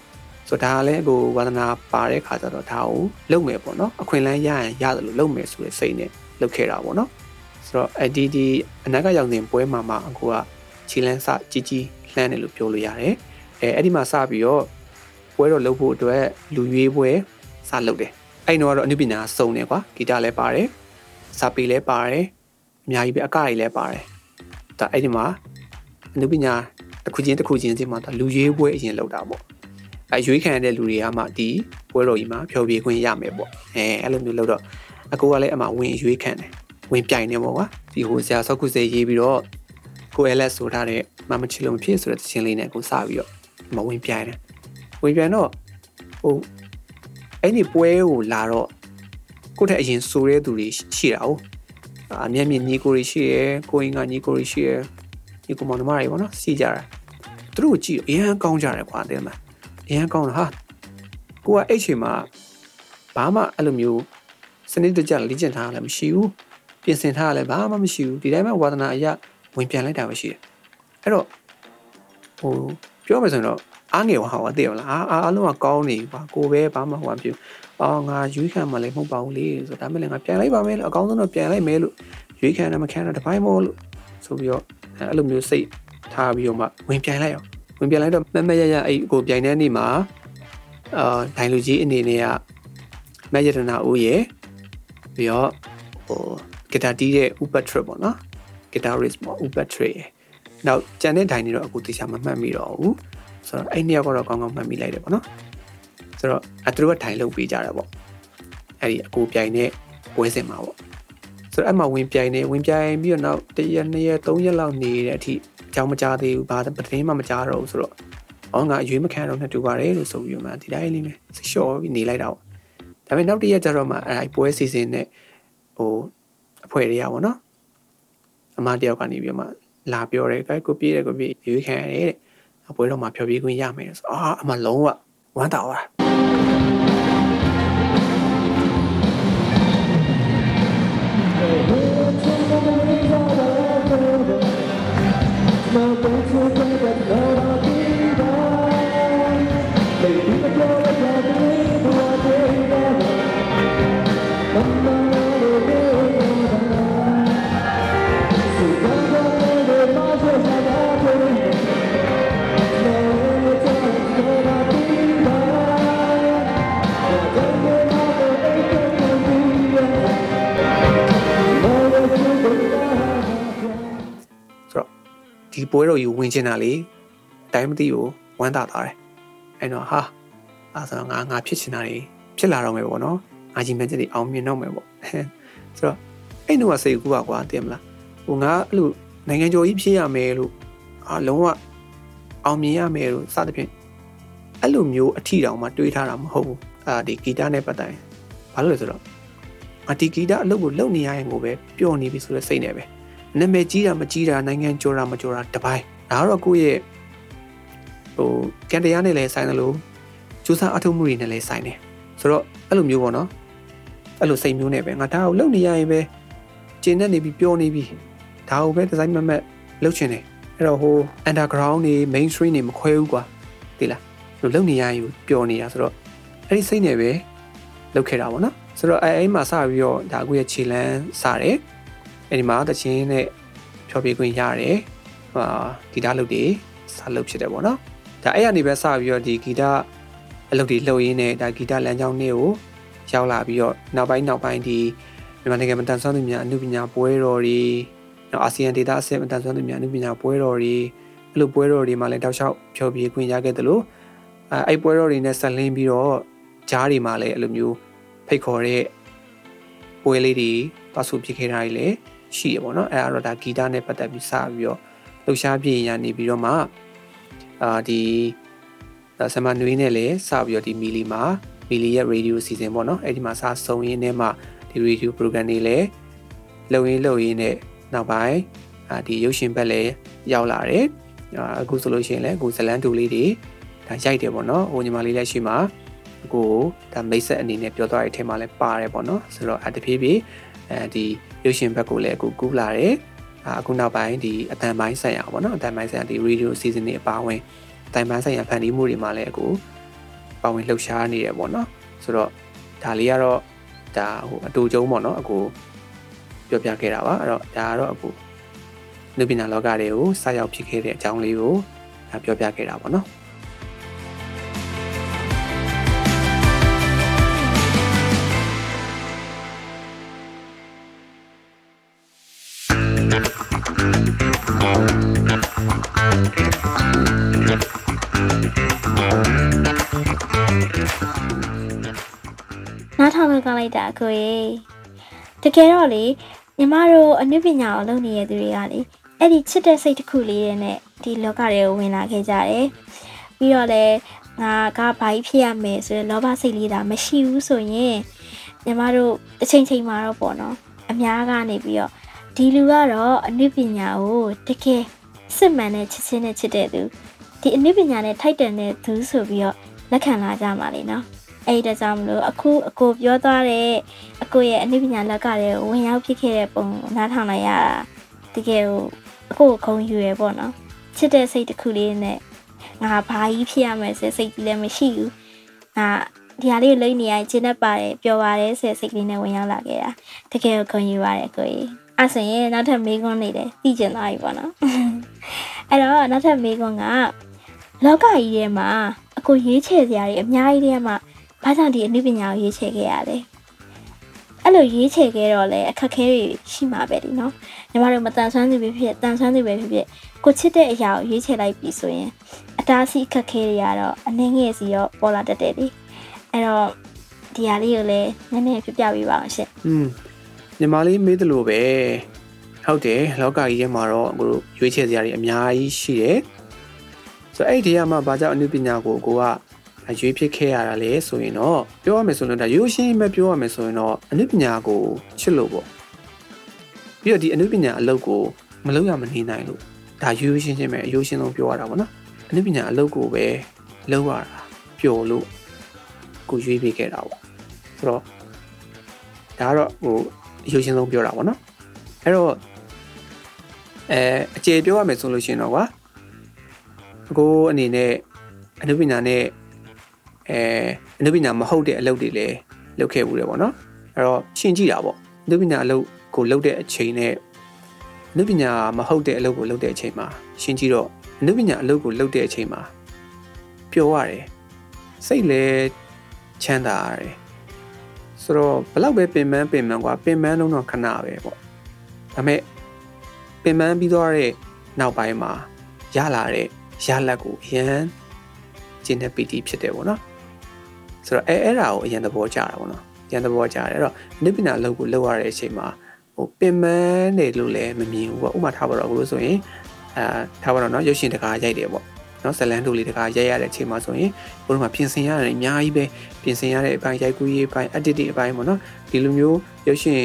Speaker 3: ဆိုတော့ဒါကလည်းကိုဝါသနာပါတဲ့ခါကျတော့ဒါကိုလုပ်မယ်ပေါ့နော်အခွင့်အလမ်းရရင်ရတယ်လို့လုပ်မယ်ဆိုတဲ့စိတ်နဲ့လုပ်ခဲ့တာပေါ့နော်ဆိုတော့အဒီဒီအနာကရောင်တင်ပွဲမှာမှအကိုကခြေလန်းစကြီးကြီးလှမ်းတယ်လို့ပြောလို့ရတယ်အဲအဲ့ဒီမှာစပြီးတော့ ပွဲတော့လုပ်ဖို့အတွက်လူရွေးပွဲစလုပ်တယ်အဲ့တော့ကတော့အနုပညာစုံတယ်ကွာဂီတလည်းပါတယ်စာပေလည်းပါတယ်အများကြီးပဲအကတွေလည်းပါတယ်ဒါအဲ့ဒီမှာအနုပညာတစ်ခုချင်းတစ်ခုချင်းစီမှာဒါလူရွေးပွဲအရင်လောက်တာပေါ့အဲရွေးခံရတဲ့လူတွေကမှဒီပွဲတော်ကြီးမှာဖျော်ဖြေခွင့်ရမယ်ပေါ့အဲအဲ့လိုမျိုးလောက်တော့အကိုကလည်းအမှဝင်ရွေးခံတယ်ဝင်ပြိုင်နေပေါ့ကွာဒီဟိုဆရာဆောက်ခုစေးရေးပြီးတော့ကို LS ဆိုထားတဲ့မမချီလုံးဖြစ်ဆိုတဲ့သချင်းလေးနဲ့ကိုစပြီးတော့မဝင်ပြိုင်တယ် ဝင်ပြိုင်တော့ဟိုအဲ့ဒီပွဲကိုလာတော့ကိုယ့်ထက်အရင်ဆိုတဲ့သူတွေရှိတာဟုတ်အမျက်မြင်ညီကိုတွေရှိရယ်ကိုရင်ကညီကိုတွေရှိရယ်ညီကိုမောင်နှမတွေပေါ့နော်စီကြတာသူတို့ကြည့်အရန်ကောင်းကြတယ်ကွာတဲ့မှာအရန်ကောင်းတာဟာကိုကအဲ့ချိန်မှာဘာမှအဲ့လိုမျိုးစနစ်တကျလေ့ကျင့်ထားတာလည်းမရှိဘူးပြင်ဆင်ထားတာလည်းဘာမှမရှိဘူးဒီတိုင်းမှာဝါသနာအရဝင်ပြန်လိုက်တာပဲရှိတယ်အဲ့တော့ဟိုပြောမယ်ဆိုရင်တော့ အားငယ်ဟောဟာသိရမလားအားအားလုံးကကောင်းနေပါကိုပဲဘာမှဟိုမဖြစ်အော်ငါရွေးခံမှလည်းမဟုတ်ပါဘူးလေဆိုဒါမဲ့လည်းငါပြန်လိုက်ပါမယ်လို့အကောင်းဆုံးတော့ပြန်လိုက်မယ်လို့ရွေးခံတယ်မခံတယ်တပိုင်းမို့လို့ဆိုပြီးတော့အဲ့လိုမျိုးစိတ်ထားပြီးတော့မှဝင်ပြန်လိုက်အောင်ဝင်ပြန်လိုက်တော့မမရရအဲ့ကိုပြိုင်တဲ့နေ့မှာအာဒိုင်လူကြီးအနေနဲ့ကမရတနာဦးရဲ့ပြီးတော့ဟိုဂီတာတီးတဲ့ Uber Trip ပေါ့နော် guitarist ပေါ့ Uber Trip နောက်ကျန်တဲ့ဒိုင်တွေတော့အခုတေချာမမှတ်မိတော့ဘူး ဆိုတော့အဲ့နှစ်ယောက်ကတော့ကောင်းကောင်းမှတ်မိလိုက်တယ်ပေါ့နော်ဆိုတော့အတူတူကထိုင်လုပ်ပေးကြတာပေါ့အဲ့ဒီအကူပြိုင်တဲ့ပွဲစဉ်မှာပေါ့ဆိုတော့အဲ့မှာဝင်ပြိုင်နေဝင်ပြိုင်ပြီးတော့နောက်တစ်ရက်နှစ်ရက်သုံးရက်လောက်နေတဲ့အထိအကြောင်းမကြားသေးဘူးဘာသတင်းမှမကြားတော့ဘူးဆိုတော့အော်ငါအရွေးမခံတော့နဲ့တူပါတယ်လို့ဆိုပြီးတော့မှဒီတိုင်းလေးပဲစိတ်လျှော့ပြီးနေလိုက်တာပေါ့ဒါပေမဲ့နောက်တစ်ရက်ကျတော့မှအဲ့ပွဲစီစဉ်နဲ့ဟိုအဖွဲ့တွေကပေါ့နော်အမတယောက်ကနေပြီးတော့မှလာပြောတယ်အဲကိုပြေးတယ်ကိုပြေးရွေးခံရတယ်တဲ့အ ပွဲတော့မှဖျော်ဖြေခွင့်ရမယ်ဆိုအာအမလုံးဝဝမ်းသာသွား ဒီပွဲတော်ကြီးဝင်ချင်တာလေတိုင်းမသိကိုဝမ်းသာသွားတယ်အဲ့တော့ဟာအဲ့ဆိုတော့ငါငါဖြစ်ချင်တာတွေဖြစ်လာတော့မယ်ပေါ့နော်ငါကြီးမဲ့ချက်တွေအောင်မြင်တော့မယ်ပေါ့ဆိုတော့အဲ့တော့စိတ်ကူပါကွာတည်မလားဟိုငါအဲ့လိုနိုင်ငံကျော်ကြီးဖြစ်ရမယ်လို့အာလုံးဝအောင်မြင်ရမယ်လို့စသဖြင့်အဲ့လိုမျိုးအထီတောင်မှတွေးထားတာမဟုတ်ဘူးအာဒီဂီတနဲ့ပတ်သက်ဘာလို့လဲဆိုတော့အဒီဂီတအလုပ်ကိုလုပ်နေရရင်ကိုပဲပျော်နေပြီဆိုတဲ့စိတ်နဲ့ပဲ နာမည်ကြီးတာမကြီးတာနိုင်ငံကျော်တာမကျော်တာတပိုင်းဒါကတော့ကိုယ့်ရဲ့ဟိုကန်တရားနဲ့လည်းဆိုင်တယ်လို့ကျူးစာအထုံးမှုတွေနဲ့လည်းဆိုင်တယ်ဆိုတော့အဲ့လိုမျိုးပေါ့နော်အဲ့လိုစိတ်မျိုးနဲ့ပဲငါဒါကိုလုပ်နေရရင်ပဲကျင်းနေနေပြီးပျော်နေပြီဒါကိုပဲဒီဇိုင်းမမက်လုပ်ချင်တယ်အဲ့တော့ဟို underground နေ mainstream နေမခွဲဘူးကွာသိလားလို့လုပ်နေရရင်ပျော်နေတာဆိုတော့အဲ့ဒီစိတ်နဲ့ပဲလုပ်ခဲ့တာပေါ့နော်ဆိုတော့အဲအဲ့မှာစပြီးတော့ဒါကိုရဲ့ခြေလန်းစတယ် အဲ့ဒီမှာတချင်းနဲ့ဖြောပြခွင့်ရတယ်ဟာဂီတလုပ်တွေစလုပ်ဖြစ်တယ်ပေါ့နော်ဒါအဲ့ရနေပဲစပြီးတော့ဒီဂီတအလုပ်တွေလုပ်ရင်းနဲ့ဒါဂီတလမ်းကြောင်းလေးကိုရောက်လာပြီးတော့နောက်ပိုင်းနောက်ပိုင်းဒီမြန်မာနိုင်ငံမှာတန်ဆွမ်းသူများအမှုပညာပွဲတော်တွေနောက်အာဆီယံဒေသအဆင့်မှာတန်ဆွမ်းသူများအမှုပညာပွဲတော်တွေအဲ့လိုပွဲတော်တွေမှာလည်းတောက်လျှောက်ဖြောပြခွင့်ရခဲ့တယ်လို့အဲအဲ့ပွဲတော်တွေနဲ့ဆက်လင်းပြီးတော့ဂျားတွေမှာလည်းအဲ့လိုမျိုးဖိတ်ခေါ်တဲ့ပွဲလေးတွေပတ်စုဖြစ်ခဲ့တာတွေလည်း ရှိရပေါ့နော်အဲ့ဒါတော့ဒါဂီတနဲ့ပတ်သက်ပြီးစပြီးတော့လှူရှားပြင်ရနေပြီးတော့မှအာဒီဆမနွေးနဲ့လည်းစပြီးတော့ဒီမီလီမှာမီလီရဲ့ radio season ပေါ့နော်အဲ့ဒီမှာစဆုံရင်းနဲ့မှဒီ radio program တွေလည်းလုံရင်းလုံရင်းနဲ့နောက်ပိုင်းအာဒီရုပ်ရှင်ဘက်လည်းရောက်လာတယ်အခုဆိုလို့ရှိရင်လည်းအခုဇလန်တူလေးတွေဒါရိုက်တယ်ပေါ့နော်ဟိုညီမလေးလည်းရှိမှာကိုဒါမိတ်ဆက်အနေနဲ့ပြောသွားတဲ့အထက်မှာလည်းပါတယ်ပေါ့နော်ဆိုတော့အတဖြည်းဖြည်း အဲဒီရုပ်ရှင်ဘက်ကိုလည်းအခုကူးလာတယ်အခုနောက်ပိုင်းဒီအတန်ပိုင်းဆိုင်ရာပေါ့နော်အတန်ပိုင်းဆိုင်ရာဒီ radio season တွေအပါဝင်အတန်ပိုင်းဆိုင်ရာဖန်တီးမှုတွေမှာလည်းအခုပါဝင်လှုပ်ရှားနေတယ်ပေါ့နော်ဆိုတော့ဒါလေးကတော့ဒါဟိုအတူကျုံပေါ့နော်အခုပြောပြခဲ့တာပါအဲ့တော့ဒါကတော့အခုလူပညာလောကတွေကိုစရောက်ဖြစ်ခဲ့တဲ့အကြောင်းလေးကိုပြောပြခဲ့တာပေါ့နော်
Speaker 1: နား လို့ကောင်းလိုက်တာအကိုရေတကယ်တော့လေညီမတို့အနုပညာကိုလုပ်နေတဲ့သူတွေကလေအဲ့ဒီချစ်တဲ့စိတ်တစ်ခုလေးနဲ့ဒီလောကတွေကိုဝင်လာခဲ့ကြတယ်ပြီးတော့လေငါကဘာကြီးဖြစ်ရမယ်ဆိုတဲ့လောဘစိတ်လေးဒါမရှိဘူးဆိုရင်ညီမတို့တစ်ချိန်ချိန်မှာတော့ပေါ့နော်အများကနေပြီးတော့ဒီလူကတော့အနုပညာကိုတကယ်စစ်မှန်တဲ့ချစ်ချင်းနဲ့ချစ်တဲ့သူဒီအနုပညာနဲ့ထိုက်တန်တဲ့သူဆိုပြီးတော့လက်ခံလာကြမှာလေနော် အဲ့ဒါကြောင့်မလို့အခုအကိုပြောသွားတဲ့အကိုရဲ့အနုပညာလက်ကလည်းဝင်ရောက်ဖြစ်ခဲ့တဲ့ပုံကိုနားထောင်လိုက်ရတာတကယ်ကိုအကိုကိုခုံယူရပေါ့နော်ချစ်တဲ့စိတ်တစ်ခုလေးနဲ့ငါဘာကြီးဖြစ်ရမယ်ဆိုတဲ့စိတ်ကြီးလည်းမရှိဘူးငါဒီဟာလေးကိုလိမ့်နေရကျင်းတတ်ပါတယ်ပျော်ပါတယ်ဆိုတဲ့စိတ်ကလေးနဲ့ဝင်ရောက်လာခဲ့တာတကယ်ကိုခုံယူပါတယ်ကိုကြီးအဲ့ဆိုရင်နောက်ထပ်မေးခွန်းနေတယ်သိကျင်သွားပြီပေါ့နော်အဲ့တော့နောက်ထပ်မေးခွန်းကလောကကြီးထဲမှာအကိုရွေးချယ်စရာတွေအများကြီးထဲမှာ ဘာကြောင့်ဒီအနုပညာကိုရွေးချယ်ခဲ့ရလဲအဲ့လိုရွေးချယ်ခဲ့တော့လေအခက်အခဲတွေရှိမှာပဲဒီနော်ညီမတို့မတန်ဆွမ်းသူပဲဖြစ်တန်ဆွမ်းသူပဲဖြစ်ဖြစ်ကိုချစ်တဲ့အရာကိုရွေးချယ်လိုက်ပြီဆိုရင်အတားဆီးအခက်အခဲတွေကတော့အနှင်းငယ်စီရောပေါ်လာတတ်တယ်လေအဲ့တော့ဒီဟာလေးကိုလည်းနည်းနည်းပြပြပေးပါအောင်ရှင်
Speaker 3: อืมညီမလေးမေးသလိုပဲဟုတ်တယ်လောကကြီးထဲမှာတော့အခုတို့ရွေးချယ်စရာတွေအများကြီးရှိတယ်ဆိုတော့အဲ့ဒီထဲမှာဘာကြောင့်အနုပညာကိုကိုက ရွေးဖြစ်ခဲ့ရတာလဲဆိုရင်တော့ပြောရမယ်ဆိုရင်ဒါရိုးရှင်းပဲပြောရမယ်ဆိုရင်တော့အနုပညာကိုချစ်လို့ပေါ့ပြီးတော့ဒီအနုပညာအလုပ်ကိုမလုပ်ရမနေနိုင်လို့ဒါရိုးရှင်းချင်းပဲအရိုးရှင်းဆုံးပြောရတာပေါ့နော်အနုပညာအလုပ်ကိုပဲလုပ်ရတာပျော်လို့ကိုရွေးပေးခဲ့တာပေါ့ဆိုတော့ဒါကတော့ဟိုအရိုးရှင်းဆုံးပြောတာပေါ့နော်အဲ့တော့အဲအကျေပြောရမယ်ဆိုလို့ရှိရင်တော့ကွာအကိုအနေနဲ့အနုပညာနဲ့ အဲအနုပညာမဟုတ်တဲ့အလုပ်တွေလည်းလုပ်ခဲ့ဘူးတယ်ပေါ့နော်အဲ့တော့ရှင်းကြည့်တာပေါ့အနုပညာအလုပ်ကိုလုပ်တဲ့အချိန်နဲ့အနုပညာမဟုတ်တဲ့အလုပ်ကိုလုပ်တဲ့အချိန်မှာရှင်းကြည့်တော့အနုပညာအလုပ်ကိုလုပ်တဲ့အချိန်မှာပျော်ရတယ်စိတ်လည်းချမ်းသာရတယ်ဆိုတော့ဘလောက်ပဲပင်ပန်းပင်ပန်းกว่าပင်ပန်းလုံးတော့ခဏပဲပေါ့ဒါပေမဲ့ပင်ပန်းပြီးသွားတဲ့နောက်ပိုင်းမှာရလာတဲ့ရလက်ကိုအရန်ကျင်းတဲ့ပီတိဖြစ်တယ်ပေါ့နော် ဆိုတော့အဲအဲ့ဒါကိုအရန်သဘောကျတာပေါ့နော်အရန်သဘောကျတယ်အဲ့တော့နိဗ္ဗာန်လောက်ကိုလောက်ရတဲ့အချိန်မှာဟိုပင်ပန်းနေလို့လည်းမမြင်ဘူးပေါ့ဥပမာထားပါတော့အခုလို့ဆိုရင်အာထားပါတော့နော်ရုပ်ရှင်တကားရိုက်တယ်ပေါ့နော်ဇလန်တို့လေးတကားရိုက်ရတဲ့အချိန်မှာဆိုရင်ဘုရားမှာပြင်ဆင်ရတယ်အများကြီးပဲပြင်ဆင်ရတဲ့အပိုင်းရိုက်ကူးရေးအပိုင်း edit အပိုင်းပေါ့နော်ဒီလိုမျိုးရုပ်ရှင်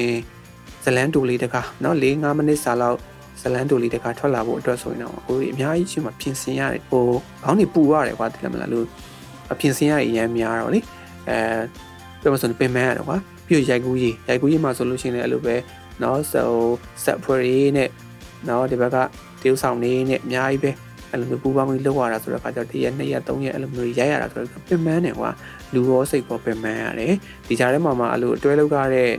Speaker 3: ဇလန်တို့လေးတကားနော်၄၅မိနစ်စာလောက်ဇလန်တိုလေးတခါထွက်လာဖို့အတွက်ဆိုရင်တော့ကိုကြီးအများကြီးချင်းမှာပြင်ဆင်ရတယ်ဟိုခေါင်းနေပူရတယ်ကွာတိလည်းမလားလို့ ပြင်ဆင်ရအရင်များတော့လေအဲပြောမစံပင်မရတယ်ကွာပြီးရိုက်ကူးရေးရိုက်ကူးရေးမှာဆိုလို့ရှိရင်လည်းအဲ့လိုပဲเนาะဆိုဆက်ဖွေရေးနဲ့เนาะဒီဘက်ကတေးဥဆောင်နေနဲ့အများကြီးပဲအဲ့လိုမျိုးပူပေါင်းပြီးလောက်ရတာဆိုတော့အခါကျတော့တစ်ရက်နှစ်ရက်သုံးရက်အဲ့လိုမျိုးရိုက်ရတာဆိုတော့ပင်မနေကွာလူရောစိတ်ပေါ်ပင်မရတယ်ဒီကြားထဲမှာမှအဲ့လိုအတွဲလောက်ရတဲ့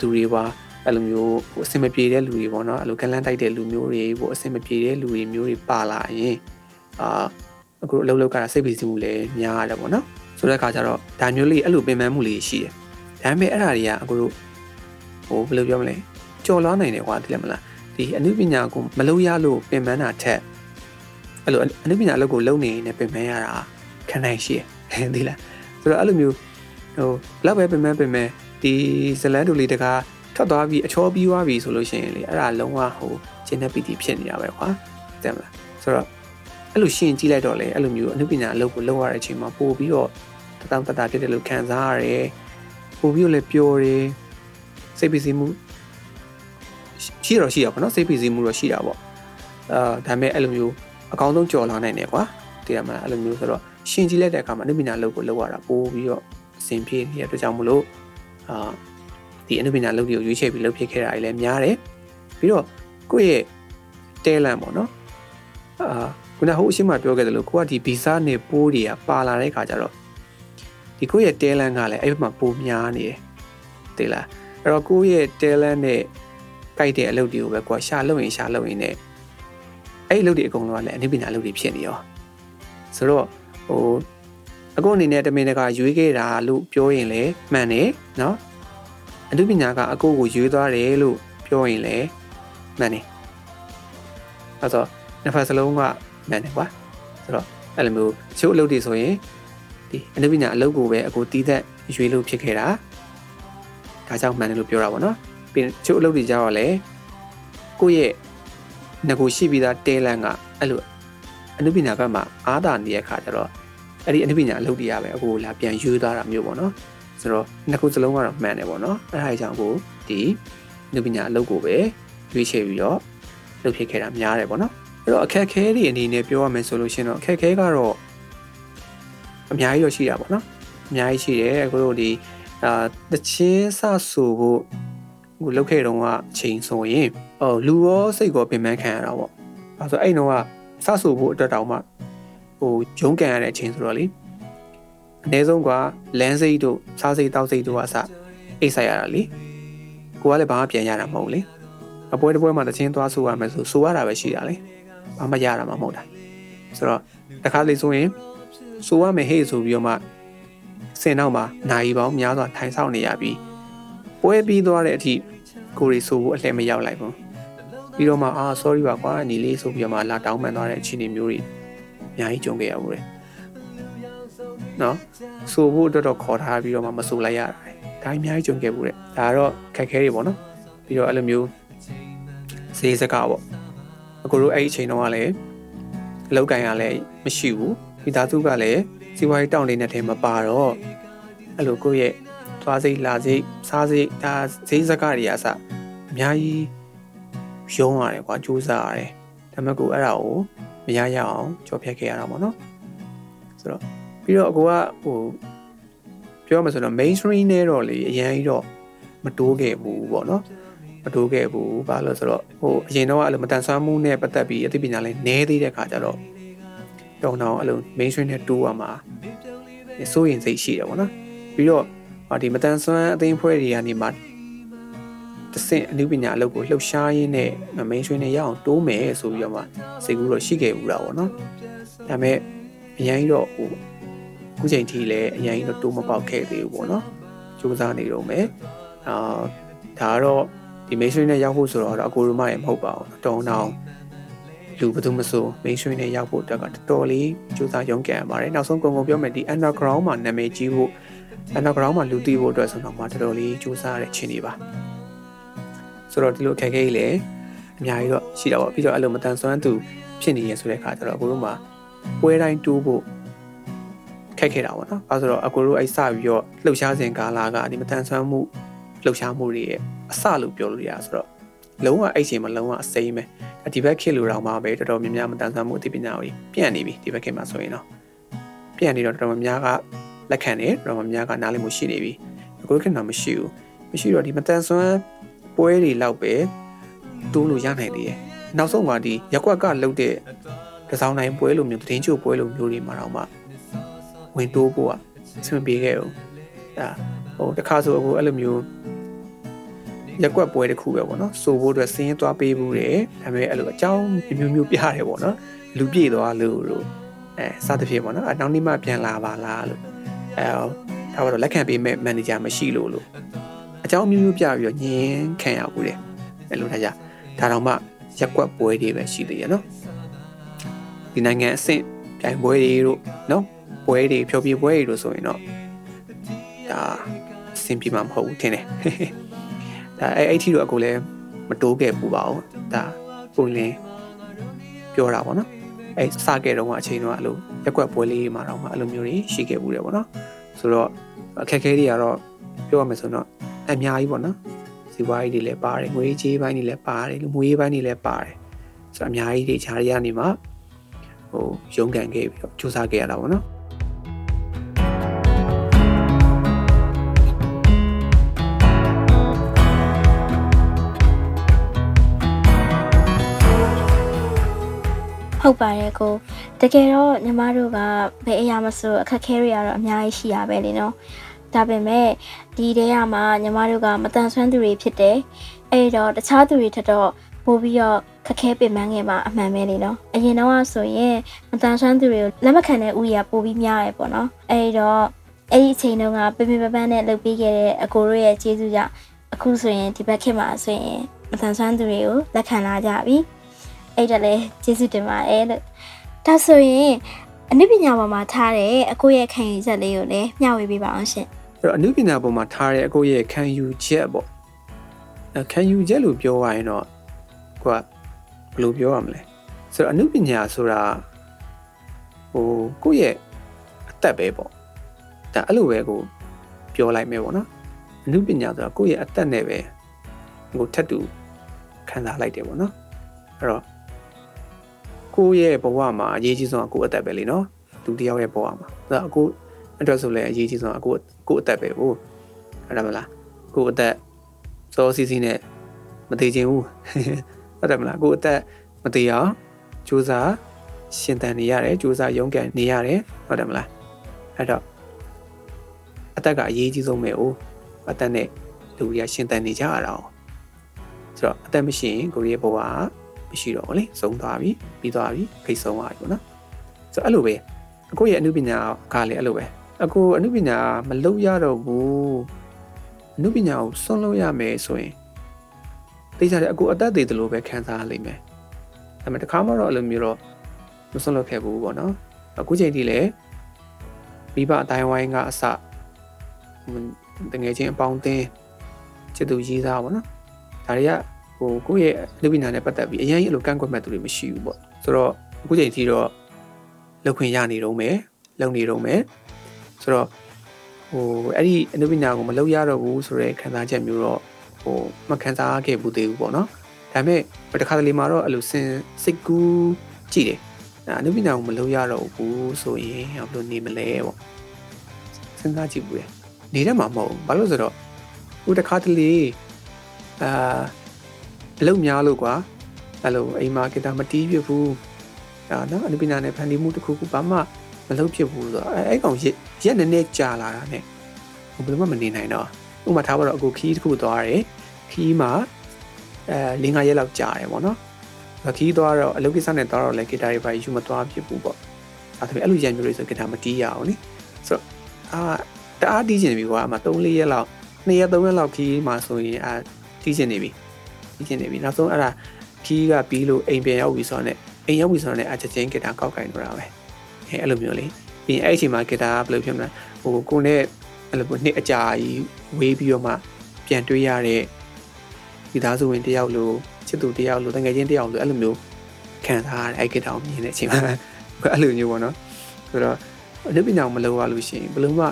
Speaker 3: သူတွေပါအဲ့လိုမျိုးဟိုအဆင်မပြေတဲ့လူတွေပေါ့နော်အဲ့လိုကလန်းတိုက်တဲ့လူမျိုးတွေဟိုအဆင်မပြေတဲ့လူတွေမျိုးတွေပါလာရင်အာ အခုအလုပ်လုပ်ကြတာစိတ်ပီစီမှုလည်းများရတယ်ပေါ့နော်ဆိုတဲ့အခါကျတော့ဒါမျိုးလေးအဲ့လိုပင်ပန်းမှုလေးရှိတယ်ဒါပေမဲ့အဲ့ဒါတွေကအခုတို့ဟိုဘယ်လိုပြောမလဲကြော်လွားနိုင်တယ်ကွာသိလားမလားဒီအနုပညာကိုမလုပ်ရလို့ပင်ပန်းတာထက်အဲ့လိုအနုပညာအလုပ်ကိုလုပ်နေနေပင်ပန်းရတာခံနိုင်ရှိတယ်သိလားဆိုတော့အဲ့လိုမျိုးဟိုဘလောက်ပဲပင်ပန်းပင်ပန်းဒီဇလန်တူလေးတကားထွက်သွားပြီးအချောပြီးသွားပြီဆိုလို့ရှိရင်လေအဲ့ဒါလုံးဝဟိုကျင်းတဲ့ပီတီဖြစ်နေတာပဲကွာတဲ့မလားဆိုတော့ အဲ့လိုရှင်းကြည့်လိုက်တော့လေအဲ့လိုမျိုးအနုပညာအလုပ်ကိုလုပ်ရတဲ့အချိန်မှာပို့ပြီးတော့တတောင်တတာဖြစ်တယ်လို့ခံစားရတယ်ပို့ပြီးတော့လည်းပျော်တယ်စိတ်ပီစီမှုရှိတော့ရှိရပါတော့စိတ်ပီစီမှုတော့ရှိတာပေါ့အာဒါပေမဲ့အဲ့လိုမျိုးအကောင်းဆုံးကြော်လာနိုင်တယ်ကွာတည်ရမလားအဲ့လိုမျိုးဆိုတော့ရှင်းကြည့်လိုက်တဲ့အခါမှာအနုပညာအလုပ်ကိုလုပ်ရတာပို့ပြီးတော့အဆင်ပြေနေတဲ့အတွက်ကြောင့်မလို့အာဒီအနုပညာလုပ်တွေကိုရွေးချယ်ပြီးလုပ်ဖြစ်ခဲ့တာတွေလည်းများတယ်ပြီးတော့ကိုယ့်ရဲ့ talent ပေါ့နော်အာ ခုနဟိုအရှိမပြောခဲ့တယ်လို့ကိုကဒီဗီဇနဲ့ပိုးတွေကပါလာတဲ့ခါကျတော့ဒီကိုရဲ့တဲလန်းကလည်းအဲ့ဘက်မှာပိုးများနေတယ်သိလားအဲ့တော့ကိုရဲ့တဲလန်းနဲ့ကြိုက်တဲ့အလုပ်တွေကိုပဲကိုကရှာလုပ်ရင်ရှာလုပ်ရင်နဲ့အဲ့အလုပ်တွေအကုန်လုံးကလည်းအနည်းပညာအလုပ်တွေဖြစ်နေရောဆိုတော့ဟိုအခုအနေနဲ့တမင်တကာရွေးခဲ့တာလို့ပြောရင်လည်းမှန်တယ်နော်အနုပညာကအကိုကိုရွေးသွားတယ်လို့ပြောရင်လည်းမှန်တယ်အဲဆိုနှစ်ဖက်စလုံးက မှန်တယ်ကွာဆိုတော့အဲ့လိုမျိုးချို့အလုပ်တွေဆိုရင်ဒီအနုပညာအလုပ်ကိုပဲအကိုတီးသက်ရွေးလို့ဖြစ်ခဲ့တာဒါကြောင့်မှန်တယ်လို့ပြောတာပေါ့နော်ပြီးချို့အလုပ်တွေကြတော့လေကိုယ့်ရဲ့ငကိုရှိပြီးသားတဲလန်ကအဲ့လိုအနုပညာဘက်မှာအားသာနေတဲ့ခါကျတော့အဲ့ဒီအနုပညာအလုပ်တွေရပဲအခုလာပြန်ယူသွားတာမျိုးပေါ့နော်ဆိုတော့နှစ်ခုစလုံးကတော့မှန်တယ်ပေါ့နော်အဲ့ဒါကြောင့်ကိုဒီအနုပညာအလုပ်ကိုပဲရွေးချယ်ပြီးတော့လုပ်ဖြစ်ခဲ့တာများတယ်ပေါ့နော် အဲ့တော့အခက်အခဲတွေအနေနဲ့ပြောရမယ်ဆိုလို့ရှိရင်တော့အခက်အခဲကတော့အများကြီးတော့ရှိတာပေါ့နော်အများကြီးရှိတယ်အခုတို့ဒီအာတချင်းစဆူဖို့ဟိုလောက်ခဲ့တုန်းကအချိန်ဆိုရင်ဟိုလူရောစိတ်ရောပင်ပန်းခံရတာပေါ့အဲဆိုအဲ့တုန်းကစဆူဖို့အတွက်တောင်မှဟိုဂျုံကန်ရတဲ့အချိန်ဆိုတော့လေအနည်းဆုံးကလမ်းစိတ်တို့စားစိတ်တောက်စိတ်တို့ကအစအိတ်ဆိုင်ရတာလေကိုကလည်းဘာမှပြန်ရတာမဟုတ်လေအပွဲတစ်ပွဲမှာတချင်းသွားဆူရမယ်ဆိုဆူရတာပဲရှိတာလေ ဘာမှရတာမှမဟုတ်တာဆိုတော့တခါလေဆိုရင်ဆူရမယ်ဟေ့ဆိုပြီးတော့မှစင်နောက်မှာနိုင်ပေါင်းများစွာထိုင်ဆောင်နေရပြီးပွဲပြီးသွားတဲ့အထိကိုရီဆိုဖို့အလှည့်မရောက်လိုက်ဘူးပြီးတော့မှအာ sorry ပါကွာညီလေးဆိုပြီးတော့မှလာတောင်းပန်သွားတဲ့အခြေအနေမျိုးတွေအများကြီးကြုံခဲ့ရဘူးလေနော်ဆိုဖို့အတွက်တော့ခေါ်ထားပြီးတော့မှမဆိုလိုက်ရတာဒါအများကြီးကြုံခဲ့ဘူးတဲ့ဒါကတော့ခက်ခဲတွေပေါ့နော်ပြီးတော့အဲ့လိုမျိုးဈေးစကားပေါ့ အခုတို့အဲ့ဒီအချိန်တုန်းကလည်းအလောက်ကန်ရလည်းမရှိဘူးမိသားစုကလည်းစီးပွားရေးတောင်းလေးနဲ့ထဲမှာပါတော့အဲ့လိုကိုယ့်ရဲ့သွားစိတ်လာစိတ်စားစိတ်ဒါဈေးစကားတွေအစအများကြီးရုံးရတယ်ကွာစူးစမ်းရတယ်ဒါပေမဲ့ကိုအဲ့ဒါကိုမရရအောင်ကြော်ဖြတ်ခဲ့ရတာပေါ့နော်ဆိုတော့ပြီးတော့အကိုကဟိုပြောမှဆိုတော့ mainstream နဲ့တော့လေအရင်ကြီးတော့မတိုးခဲ့ဘူးပေါ့နော် မတိုးခဲ့ဘူးဘာလို့ဆိုတော့ဟိုအရင်တော့အဲ့လိုမတန်ဆွမ်းမှုနဲ့ပတ်သက်ပြီးအသိပညာလည်းနည်းသေးတဲ့ခါကျတော့တုံတော့အဲ့လို mainstream နဲ့တိုးရမှာစိုးရင်စိတ်ရှိတယ်ပေါ့နော်ပြီးတော့ဒီမတန်ဆွမ်းအသိအဖွဲ့တွေကနေမှတဆင့်အနုပညာအလုပ်ကိုလှုပ်ရှားရင်းနဲ့ mainstream နဲ့ရအောင်တိုးမယ်ဆိုပြီးတော့မှစိတ်ကူးတော့ရှိခဲ့ဘူးတာပေါ့နော်ဒါပေမဲ့အရင်တော့ဟိုခုချိန်ထိလည်းအရင်တော့တိုးမပေါက်ခဲ့သေးဘူးပေါ့နော်စူးစမ်းနေတော့မယ်အာဒါကတော့ ဒီ mainstream နဲ့ရောက်ဖို့ဆိုတော့အကိုရမရဲ့မဟုတ်ပါဘူးတောင်းတောင်းလူဘယ်သူမဆို mainstream နဲ့ရောက်ဖို့အတွက်ကတော်တော်လေးစူးစမ်းရုန်းကန်ရပါတယ်နောက်ဆုံးကုန်ကုန်ပြောမယ်ဒီ underground မှာနာမည်ကြီးဖို့ underground မှာလူသိဖို့အတွက်ဆိုတော့မှတော်တော်လေးစူးစမ်းရတဲ့ချင်းတွေပါဆိုတော့ဒီလိုအခက်အခဲကြီးလည်းအများကြီးတော့ရှိတာပေါ့ပြီးတော့အဲ့လိုမတန်ဆွမ်းသူဖြစ်နေရဆိုတဲ့ခါကျတော့အကိုတို့မှာပွဲတိုင်းတိုးဖို့ခက်ခဲတာပေါ့နော်။အဲဆိုတော့အကိုတို့အဲ့စပြီးတော့လှုပ်ရှားစဉ်ကာလကဒီမတန်ဆွမ်းမှုလှုပ်ရှားမှုတွေရဲ့အစလို့ပြောလို့ရဆိုတော့လုံးဝအဲ့ချိန်မှာလုံးဝအစိမ်းပဲ။ဒီဘက်ခေတ်လိုတော့မှပဲတော်တော်များများမတန်ဆွမ်းမှုအသိပညာတွေပြန့်နေပြီဒီဘက်ခေတ်မှာဆိုရင်တော့ပြန့်နေတော့တော်တော်များများကလက်ခံနေတော်တော်များများကနားလည်မှုရှိနေပြီ။အကိုတို့ခေတ်မှာမရှိဘူး။မရှိတော့ဒီမတန်ဆွမ်းပွဲတွေလောက်ပဲတိုးလို့ရနိုင်သေးတယ်။နောက်ဆုံးကဒီရက်ကွက်ကလှုပ်တဲ့တစောင်းတိုင်းပွဲလိုမျိုးတင်းချို့ပွဲလိုမျိုးတွေမှာတော့မှဝင်တိုးဖို့อ่ะအဆင်ပြေခဲ့ဘူးဒါဟိုတခါဆိုအခုအဲ့လိုမျိုး ရက်ကွက်ပွဲတစ်ခုပဲပေါ့နော်စိုးဖို့အတွက်စင်းသွားပေးဘူးတယ်ဒါပေမဲ့အဲ့လိုအကြောင်းမျိုးမျိုးပြရတယ်ပေါ့နော်လူပြည့်သွားလို့လို့အဲစသဖြင့်ပေါ့နော်အနောက်နေ့မှပြန်လာပါလားလို့အဲဒါတော့လက်ခံပေးမဲ့မန်နေဂျာမရှိလို့လို့အကြောင်းမျိုးမျိုးပြပြီးတော့ညင်းခံရဘူးတယ်အဲ့လိုထားကြဒါတော့မှရက်ကွက်ပွဲတွေပဲရှိသေးရနော်ဒီနိုင်ငံအဆင့်ပြိုင်ပွဲတွေတို့နော်ပွဲတွေဖြောပြပွဲတွေလို့ဆိုရင်တော့ဒါအဆင်ပြေမှာမဟုတ်ဘူးထင်တယ် ဒါအဲ့အဲ့ထီတော့အကိုလည်းမတိုးခဲ့ဘူးပါဘူးဒါပုံလင်းပြောတာပေါ့နော်အဲ့စခဲ့တော့ကအချိန်တော့အဲ့လိုရက်ွက်ပွဲလေးမှာတော့မှအဲ့လိုမျိုးတွေရှိခဲ့ဘူးတယ်ပေါ့နော်ဆိုတော့အခက်အခဲတွေကတော့ပြောရမယ်ဆိုတော့အများကြီးပေါ့နော်စီးပွားရေးတွေလည်းပါတယ်ငွေကြေးပိုင်းတွေလည်းပါတယ်လူမှုရေးပိုင်းတွေလည်းပါတယ်ဆိုတော့အများကြီးတွေခြားရရနေမှာဟိုရုန်းကန်ခဲ့ပြီးတော့စူးစမ်းခဲ့ရတာပေါ့နော်
Speaker 1: ဟုတ်ပါတယ်ကိုတကယ်တော့ညီမတို့ကဘယ်အရာမဆိုအခက်အခဲတွေကတော့အများကြီးရှိရပဲလေနော်ဒါပေမဲ့ဒီတဲရမှာညီမတို့ကမတန်ဆွမ်းသူတွေဖြစ်တယ်အဲ့တော့တခြားသူတွေထက်တော့ပို့ပြီးတော့ခက်ခဲပင်ပန်းငယ်မှာအမှန်ပဲလေနော်အရင်တော့ဆိုရင်မတန်ဆွမ်းသူတွေကိုလက်မခံတဲ့ဥယျာပို့ပြီးများရပေါ့နော်အဲ့တော့အဲ့ဒီအချိန်တုန်းကပင်ပင်ပန်းပန်းနဲ့လုပ်ပြီးခဲ့တဲ့အကိုတို့ရဲ့ကျေးဇူးကြောင့်အခုဆိုရင်ဒီဘက်ခေတ်မှာဆိုရင်မတန်ဆွမ်းသူတွေကိုလက်ခံလာကြပြီအဲ့ဒါလည်းကျေးဇူးတင်ပါတယ်လို့ ဒါဆိုရင်အနုပညာပေါ်မှာထားတဲ့အကိုရဲ့ခံယူချက်လေးကိုလည်းမျှဝေပေးပါအောင်ရှင်
Speaker 3: အဲ့တော့အနုပညာပေါ်မှာထားတဲ့အကိုရဲ့ခံယူချက်ပေါ့အဲခံယူချက်လို့ပြောရရင်တော့ကိုကဘယ်လိုပြောရမလဲဆိုတော့အနုပညာဆိုတာဟိုကိုယ့်ရဲ့အသက်ပဲပေါ့ဒါအဲ့လိုပဲကိုပြောလိုက်မယ်ပေါ့နော်အနုပညာဆိုတာကိုယ့်ရဲ့အသက်နဲ့ပဲကိုထပ်တူခံစားလိုက်တယ်ပေါ့နော်အဲ့တော့ ကိုယ့်ရဲ့ဘဝမှာအရေးကြီးဆုံးကကိုယ့်အသက်ပဲလीနော်သူတယောက်ရဲ့ဘဝမှာဒါအကိုအတွက်ဆိုလည်းအရေးကြီးဆုံးကကိုယ့်ကိုယ့်အသက်ပဲဟုတ်အဲ့ဒါမလားကိုယ့်အသက်စောစီစီနဲ့မသေးခြင်းဘူးဟုတ်တယ်မလားကိုယ့်အသက်မသေးအောင်ကြိုးစားရှင်သန်နေရတယ်ကြိုးစားရုန်းကန်နေရတယ်ဟုတ်တယ်မလားအဲ့တော့အသက်ကအရေးကြီးဆုံးပဲဟုတ်အသက်နဲ့လူတွေကရှင်သန်နေကြရတာ။ဆိုတော့အသက်မရှိရင်ကိုရီးယားဘဝ မရှိတော့ဘူးလေ။ဆုံးသွားပြီ။ပြီးသွားပြီ။ဖိတ်ဆုံးသွားပြီပေါ့နော်။ဆိုတော့အဲ့လိုပဲအကိုရဲ့အမှုပညာကလည်းအဲ့လိုပဲ။အကိုအမှုပညာမလုပ်ရတော့ဘူး။အမှုပညာကိုစွန့်လို့ရမယ်ဆိုရင်သိကြတယ်အကိုအသက်သေးတယ်လို့ပဲခံစားရလိမ့်မယ်။ဒါပေမဲ့တခါမှတော့အဲ့လိုမျိုးတော့မစွန့်လို့ခဲ့ဘူးပေါ့နော်။အခုချိန်ထိလည်းမိဘအတိုင်းဝိုင်းကအစတငယ်ချင်းအပေါင်းအသင်းချစ်သူရေးသားပါတော့ဒါတွေက ဟိုကိုယ့်ရဲ့လူပညာနဲ့ပတ်သက်ပြီးအရင်ကြီးအဲ့လိုကန့်ကွက်မဲ့သူတွေမရှိဘူးပေါ့ဆိုတော့အခုချိန်ထိတော့လောက်ခွင့်ရနေတော့မယ်လုံနေတော့မယ်ဆိုတော့ဟိုအဲ့ဒီအနုပညာကိုမလုပ်ရတော့ဘူးဆိုတဲ့ခံစားချက်မျိုးတော့ဟိုမခံစားခဲ့ဘူးသေးဘူးပေါ့နော်ဒါပေမဲ့တခါတလေမှာတော့အဲ့လိုစင်စိတ်ကူးကြည့်တယ်အနုပညာကိုမလုပ်ရတော့ဘူးဆိုရင်ဘယ်လိုနေမလဲပေါ့စဉ်းစားကြည့်ဘူးလေနေတတ်မှာမဟုတ်ဘူးဘာလို့ဆိုတော့ဟိုတခါတလေအာ အလုပ်များလို့ကွာအဲ့လိုအိမ်မှာဂီတာမတီးပြဘူးဒါနော်အနုပညာနဲ့ဖန်တီးမှုတစ်ခုခုဘာမှမလုပ်ဖြစ်ဘူးဆိုတော့အဲအဲ့ကောင်ရက်ရက်နည်းနည်းကြာလာတာ ਨੇ ဘယ်လိုမှမနေနိုင်တော့ဥပမာထားပါတော့အခုခီးတစ်ခုသွားတယ်ခီးမှာအဲ၄၅ရက်လောက်ကြာတယ်ပေါ့နော်ခီးသွားတော့အလုပ်ကိစ္စနဲ့သွားတော့လည်းဂီတာတွေပါယူမသွားဖြစ်ဘူးပေါ့ဒါဆိုရင်အဲ့လိုရံမျိုးတွေဆိုဂီတာမတီးရအောင်နိဆိုတော့အာတအားတီးကျင်ပြီကွာအမှ3 4ရက်လောက်2ရက်3ရက်လောက်ခီးမှာဆိုရင်အာတီးကျင်နေပြီ တီးကျင်နေပြီနောက်ဆုံးအဲ့ဒါခီးကပြီးလို့အိမ်ပြန်ရောက်ပြီဆိုတော့ ਨੇ အိမ်ရောက်ပြီဆိုတော့ ਨੇ အချက်ချင်းဂီတာကောက်ကင်တော့တာပဲအဲအဲ့လိုမျိုးလေပြီးရင်အဲ့အချိန်မှာဂီတာဘယ်လိုဖြစ်မလဲဟိုကိုနဲ့အဲ့လိုနှစ်အကြာကြီးဝေးပြီးတော့မှပြန်တွေးရတဲ့ဒီသားစုဝင်တယောက်လိုချစ်သူတယောက်လိုတငယ်ချင်းတယောက်လိုအဲ့လိုမျိုးခံစားရတဲ့အဲ့ဂီတာကိုမြင်တဲ့အချိန်မှာအဲ့လိုမျိုးပေါ့နော်ဆိုတော့အနုပညာကိုမလုပ်ရလို့ရှိရင်ဘယ်လိုမှ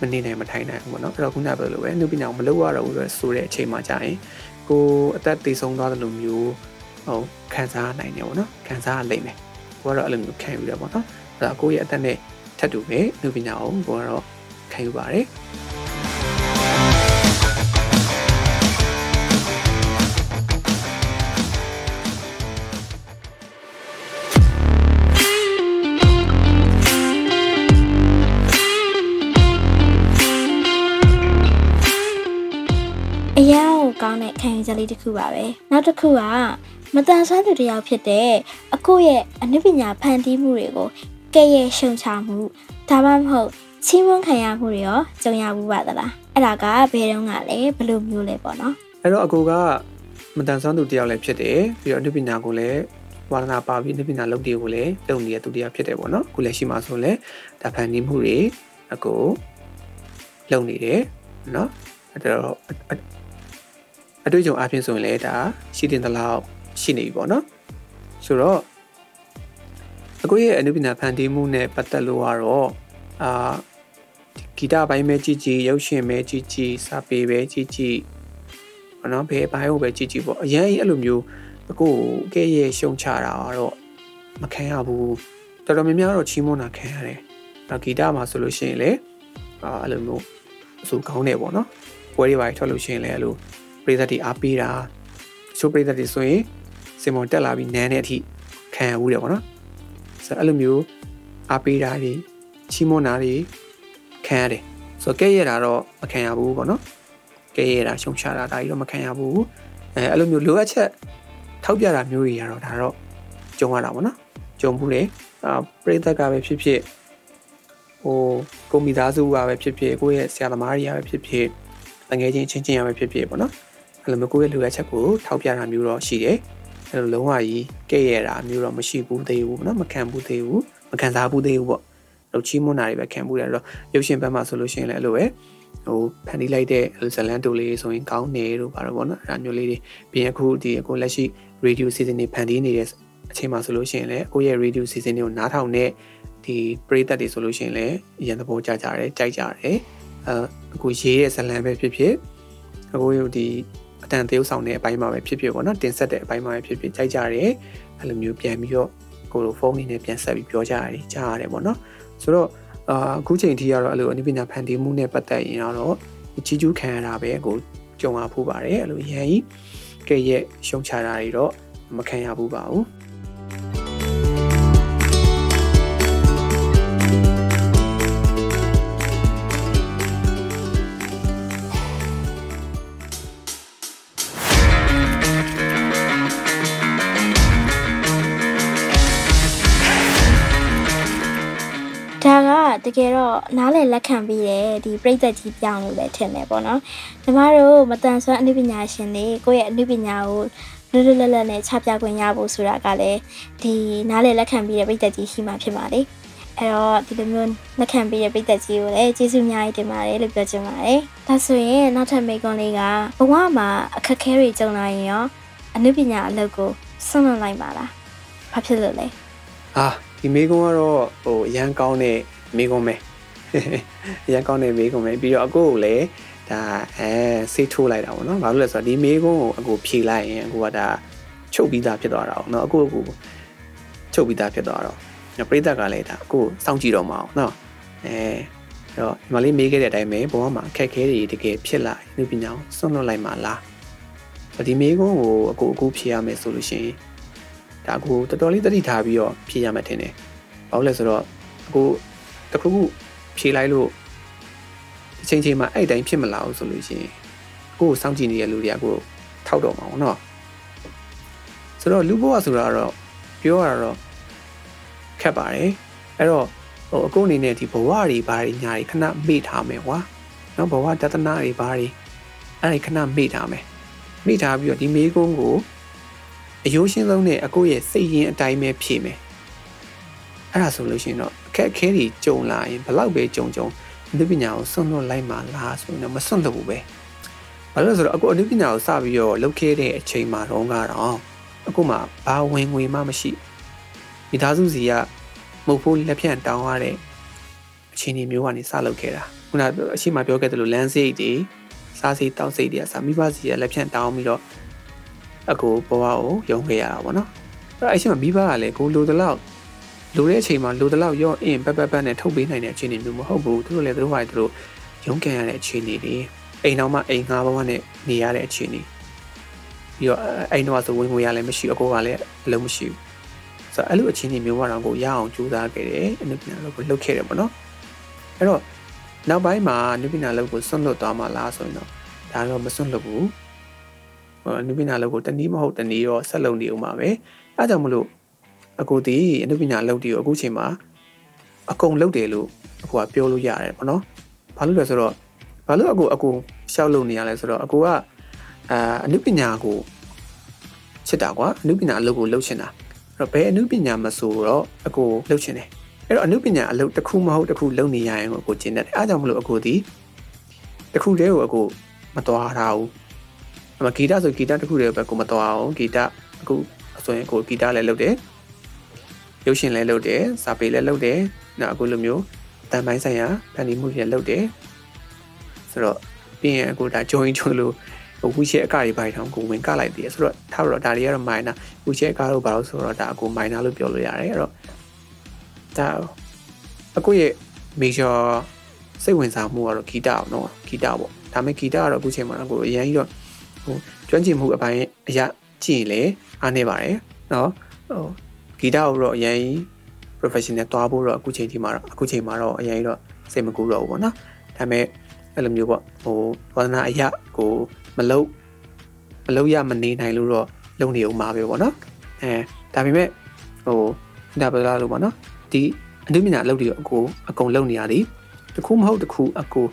Speaker 3: မနေနိုင်မထိုင်နိုင်ဘူးပေါ့နော်အဲ့တော့ခုနကပြောလို့ပဲအနုပညာကိုမလုပ်ရတော့ဘူးဆိုတဲ့အချိန်မှာကြာရင် ကိုအသက်သေဆုံးသွားတယ်လို့မျိုးဟိုခံစားနိုင်တယ်ပေါ့နော်ခံစားရလိမ့်မယ်ကိုကတော့အဲ့လိုမျိုးခံယူတယ်ပေါ့နော်အဲ့တော့ကိုရဲ့အသက်နဲ့ထပ်တူပဲအနုပညာကိုကိုကတော့ခံယူပါတယ်
Speaker 1: ခံယူချက်လေးတစ်ခုပါပဲနောက်တစ်ခုကမတန်ဆွမ်းသူတစ်ယောက်ဖြစ်တဲ့အကိုရဲ့အနုပညာဖန်တီးမှုတွေကိုကဲ့ရဲ့ရှုံချမှုဒါမှမဟုတ်ချီးမွမ်းခံရမှုတွေရောကြုံရဘူးပါသလားအဲ့ဒါကဘယ်တော့ကလဲဘယ်လိုမျိုးလဲပေါ့နော်
Speaker 3: အဲ့တော့အကိုကမတန်ဆွမ်းသူတယောက်လည်းဖြစ်တယ်ပြီးတော့အနုပညာကိုလည်းဝါဒနာပါပြီးအနုပညာလုပ်တွေကိုလည်းလုပ်နေတဲ့သူတယောက်ဖြစ်တယ်ပေါ့နော်အခုလည်းရှိမှဆိုလည်းဒါဖန်တီးမှုတွေအကိုလုပ်နေတယ်နော်အဲ့တော့ အတွေ့အကြုံအပြင်ဆိုရင်လည်းဒါရှိတင်သလောက်ရှိနေပြီပေါ့နော်ဆိုတော့အကိုရဲ့အနုပညာဖန်တီးမှုနဲ့ပတ်သက်လို့ကတော့အာဂီတပိုင်းပဲကြည့်ကြည့်ရုပ်ရှင်ပဲကြည့်ကြည့်စာပေပဲကြည့်ကြည့်ဘာနော်ဘယ်ဘိုင်းကိုပဲကြည့်ကြည့်ပေါ့အရင်အဲ့လိုမျိုးအကိုကဲရဲ့ရှုံချတာကတော့မခံရဘူးတော်တော်များများတော့ချီးမွမ်းတာခံရတယ်နောက်ဂီတမှာဆိုလို့ရှိရင်လေအာအဲ့လိုမျိုးအဆူကောင်းတယ်ပေါ့နော်ပွဲတွေပါထွက်လို့ရှိရင်လည်းအဲ့လို ပရိသတ်တွေအားပေးတာချိုးပရိသတ်တွေဆိုရင်စင်မွန်တက်လာပြီးနန်းတဲ့အထိခံရဘူးတယ်ပေါ့နော်ဆိုတော့အဲ့လိုမျိုးအားပေးတာတွေချီးမွမ်းတာတွေခံရတယ်ဆိုတော့ကဲရတာတော့မခံရဘူးပေါ့နော်ကဲရတာရှုံချတာဒါကြီးတော့မခံရဘူးအဲအဲ့လိုမျိုးလိုအပ်ချက်ထောက်ပြတာမျိုးတွေရတော့ဒါတော့ကြုံရတာပေါ့နော်ကြုံဘူးလေအာပရိသတ်ကပဲဖြစ်ဖြစ်ဟိုကိုမိသားစုကပဲဖြစ်ဖြစ်ကိုယ့်ရဲ့ဆရာသမားတွေကပဲဖြစ်ဖြစ်တငယ်ချင်းချင်းချင်းရပဲဖြစ်ဖြစ်ပေါ့နော် အဲ့လိုမျိုးကိုယ့်ရဲ့လိုအပ်ချက်ကိုထောက်ပြတာမျိုးတော့ရှိတယ်အဲ့လိုလုံးဝကြီးကဲ့ရတာမျိုးတော့မရှိဘူးသေးဘူးเนาะမခံဘူးသေးဘူးမခံစားဘူးသေးဘူးပေါ့လို့ချီးမွမ်းတာတွေပဲခံမှုတယ်အဲ့တော့ရုပ်ရှင်ဘက်မှာဆိုလို့ရှိရင်လည်းအဲ့လိုပဲ ဟိုဖန်တီးလိုက်တဲ့ဇလန်တူလေးဆိုရင်ကောင်းနေလို့ပါတော့ဗောနော်အဲ့ဒါမျိုးလေးတွေပြီးရင်အခုဒီအခုလက်ရှိ radio season တွေဖန်တီးနေတဲ့အချိန်မှာဆိုလို့ရှိရင်လည်းကိုယ့်ရဲ့ radio season တွေကိုနားထောင်တဲ့ဒီပရိသတ်တွေဆိုလို့ရှိရင်လည်းအရင်သဘောကျကြတယ်ကြိုက်ကြတယ်အဲအခုရေးတဲ့ဇလန်ပဲဖြစ်ဖြစ်အခုဒီအ တန်သေးဆောင်တဲ့အပိုင်းမှာပဲဖြစ်ဖြစ်ပေါ့နော်တင်ဆက်တဲ့အပိုင်းမှာပဲဖြစ်ဖြစ်ကြိုက်ကြတယ်အဲ့လိုမျိုးပြန်ပြီးတော့ကိုလိုဖုန်းလေးနဲ့ပြန်ဆက်ပြီးပြောကြရတယ်ကြားရတယ်ပေါ့နော်ဆိုတော့အာအခုချိန်ထိကတော့အဲ့လိုအနိပညာဖန်တီးမှုနဲ့ပတ်သက်ရင်တော့ကြီးကျူးခံရတာပဲကိုကြုံရဖို့ပါတယ်အဲ့လိုရန်ကြီးကဲ့ရဲ့ရှုံချတာတွေတော့မခံရဘူးပါဘူး
Speaker 1: တကယ်တော့နားလည်လက်ခံပြီးတယ်ဒီပြိသက်ကြီးပြောင်းလို့လည်းထင်တယ်ပေါ့နော်ညီမတို့မတန်ဆွမ်းအနုပညာရှင်တွေကိုယ့်ရဲ့အနုပညာကိုလွတ်လွတ်လပ်လပ်နဲ့ချပြခွင့်ရဖို့ဆိုတာကလည်းဒီနားလည်လက်ခံပြီးတဲ့ပြိသက်ကြီးရှိမှဖြစ်ပါလေအဲ့တော့ဒီလိုမျိုးလက်ခံပြီးတဲ့ပြိသက်ကြီးကိုလည်းကျေးဇူးအများကြီးတင်ပါတယ်လို့ပြောချင်ပါတယ်ဒါဆိုရင်နောက်ထပ်မိတ်ကွန်းလေးကဘဝမှာအခက်အခဲတွေကြုံလာရင်ရောအနုပညာအလုပ်ကိုဆွန့်လွတ်လိုက်ပါလားဘာဖြစ်လို့လဲ
Speaker 3: အာဒီမေကုံကတော့ဟိုအရန်ကောင်းတဲ့ မေကုံပဲအရန်ကောင်းတဲ့မေကုံပဲပြီးတော့အကိုကိုလည်းဒါအဲစိတ်ထိုးလိုက်တာပေါ့နော်ဘာလို့လဲဆိုတော့ဒီမေကုံကိုအကိုဖြေလိုက်ရင်အကိုကဒါချုပ်ပြီးသားဖြစ်သွားတာပေါ့နော်အကိုအကိုချုပ်ပြီးသားဖြစ်သွားတော့ပရိသတ်ကလည်းဒါအကိုစောင့်ကြည့်တော့မအောင်နော်အဲအဲ့တော့ဒီမှာလေးမေးခဲ့တဲ့အတိုင်းပဲဘဝမှာအခက်အခဲတွေတကယ်ဖြစ်လာရင်ပညာကိုစွန့်လွတ်လိုက်မှလားဒီမေကုံကိုအကိုအကိုဖြေရမယ်ဆိုလို့ရှိရင်ဒါကိုတော်တော်လေးတတိထားပြီးတော့ဖြေရမှထင်တယ်။ဘာလို့လဲဆိုတော့အခု တခုခုဖြေလိုက်လို့ဒီချိန်ချိန်မှာအဲ့တိုင်းဖြစ်မလာဘူးဆိုလို့ရှိရင်ကိုယ်ကိုစောင့်ကြည့်နေတဲ့လူတွေကကိုယ်ထောက်တော့မှာပေါ့နော်။ဆိုတော့လူဘဝဆိုတာကတော့ပြောရတော့ခက်ပါတယ်။အဲ့တော့ဟိုအကိုအနေနဲ့ဒီဘဝတွေဘာတွေညာတွေခဏမေ့ထားမယ်ကွာ။နော်ဘဝတသနာတွေဘာတွေအဲ့ဒီခဏမေ့ထားမယ်။မေ့ထားပြီးတော့ဒီမေးခွန်းကိုအယိုးရှင်းဆုံးနဲ့အကိုရဲ့စိတ်ရင်းအတိုင်းပဲဖြေမယ်အဲ့ဒါဆိုလို့ရှိရင်တော့ အခက်အခဲတွေကြုံလာရင်ဘလောက်ပဲကြုံကြုံအနုပညာကိုစွန့်လွတ်လိုက်မှလားဆိုရင်တော့မစွန့်လို့ဘူးပဲဘာလို့လဲဆိုတော့အခုအနုပညာကိုစပြီးတော့လုပ်ခဲ့တဲ့အချိန်မှာတော့ကတော့အခုမှဘာဝင်ငွေမှမရှိမိသားစုစီကမုတ်ဖိုးလက်ဖြန့်တောင်းရတဲ့အခြေအနေမျိုးကနေစလုပ်ခဲ့တာခုနအရှိမပြောခဲ့သလိုလမ်းစိတ်တွေစားစိတ်တောက်စိတ်တွေကစမိဘစီကလက်ဖြန့်တောင်းပြီးတော့အကိုဘဝကိုယုံခဲ့ရတာပေါ့နော်အဲ့တော့အချိန်မှာမိဘကလည်းကိုလိုတလောက် လိုတဲ့အချိန်မှာလိုတလောက်ရော့အင်းပက်ပက်ပက်နဲ့ထုတ်ပေးနိုင်တဲ့အခြေအနေမျိုးမဟုတ်ဘူးသူတို့လည်းသူတို့ဟာသူတို့ရုန်းကန်ရတဲ့အခြေအနေတွေအိမ်တော်မှအိမ်ငါးဘဝနဲ့နေရတဲ့အခြေအနေပြီးတော့အိမ်တော်ဆိုဝင်ငွေရလည်းမရှိအကိုကလည်းအလုံးမရှိဘူးဆိုတော့အဲ့လိုအခြေအနေမျိုးကတော့ကိုရအောင်ကြိုးစားခဲ့တယ်အနုပညာလောက်ကိုလုပ်ခဲ့တယ်ပေါ့နော်အဲ့တော့နောက်ပိုင်းမှာအနုပညာလောက်ကိုစွန့်လွတ်သွားမှလားဆိုရင်တော့ဒါတော့မစွန့်လွတ်ဘူးအနုပညာလောက်ကိုတနည်းမဟုတ်တနည်းတော့ဆက်လုပ်နေအောင်ပါပဲအဲကြောင့်မလို့ အခုဒီအနုပညာလောက်တွေကိုအခုချိန်မှာအကုန်လုပ်တယ်လို့အခုကပြောလို့ရတယ်ပေါ့နော်ဘာလို့လဲဆိုတော့ဘာလို့အခုအခုရှောက်လုပ်နေရလဲဆိုတော့အခုကအာအနုပညာကိုချစ်တာကွာအနုပညာအလုပ်ကိုလုပ်ချင်တာအဲ့တော့ဘယ်အနုပညာမဆိုတော့အခုလုပ်ချင်တယ်အဲ့တော့အနုပညာအလုပ်တစ်ခုမဟုတ်တစ်ခုလုပ်နေရရင်ကိုကျင်းတယ်အဲကြောင့်မလို့အခုဒီတစ်ခုတည်းကိုအခုမတော်တာဘူးအမဂီတဆိုဂီတတစ်ခုတည်းပဲကိုမတော်အောင်ဂီတအခုဆိုရင်ကိုဂီတလည်းလုပ်တယ် ရုပ်ရှင်လည်းလုပ်တယ်စာပေလည်းလုပ်တယ်နောက်အခုလိုမျိုးတန်ပိုင်းဆိုင်ရာဖန်တီးမှုတွေလည်းလုပ်တယ်ဆိုတော့ပြီးရင်အခုဒါ join ချိုးလို့ဝူချက်အကတွေပိုင်းထောင်ကိုဝင်ကလိုက်သေးတယ်ဆိုတော့ထားတော့ဒါတွေကတော့ minor ဝူချက်အကလို့ဘာလို့ဆိုတော့ဒါအခု minor လို့ပြောလို့ရတယ်အဲ့တော့ဒါအခုရဲ့ major စိတ်ဝင်စားမှုကတော့ဂီတအောင်နော်ဂီတပေါ့ဒါပေမဲ့ဂီတကတော့အခုချိန်မှာကိုအရင်ကြီးတော့ဟိုကျွမ်းကျင်မှုအပိုင်းအရာကြည့်လေအားနေပါတယ်နော်ဟို ဂီတကိုတော့အရင်ကြီး professional တွားဖို့တော့အခုချိန်ဒီမှာတော့အခုချိန်မှာတော့အရင်ကြီးတော့စိတ်မကူတော့ဘူးပေါ့နော်ဒါပေမဲ့အဲ့လိုမျိုးပေါ့ဟိုဝါသနာအရာကိုမလုံးမလုံးရမနေနိုင်လို့တော့လုံနေအောင်ပါပဲပေါ့နော်အဲဒါပေမဲ့ဟိုဒါပလာလို့ပေါ့နော်ဒီအနုပညာအလုပ်တွေအကိုအကုန်လုံနေရသည်တခုမဟုတ်တခုအကို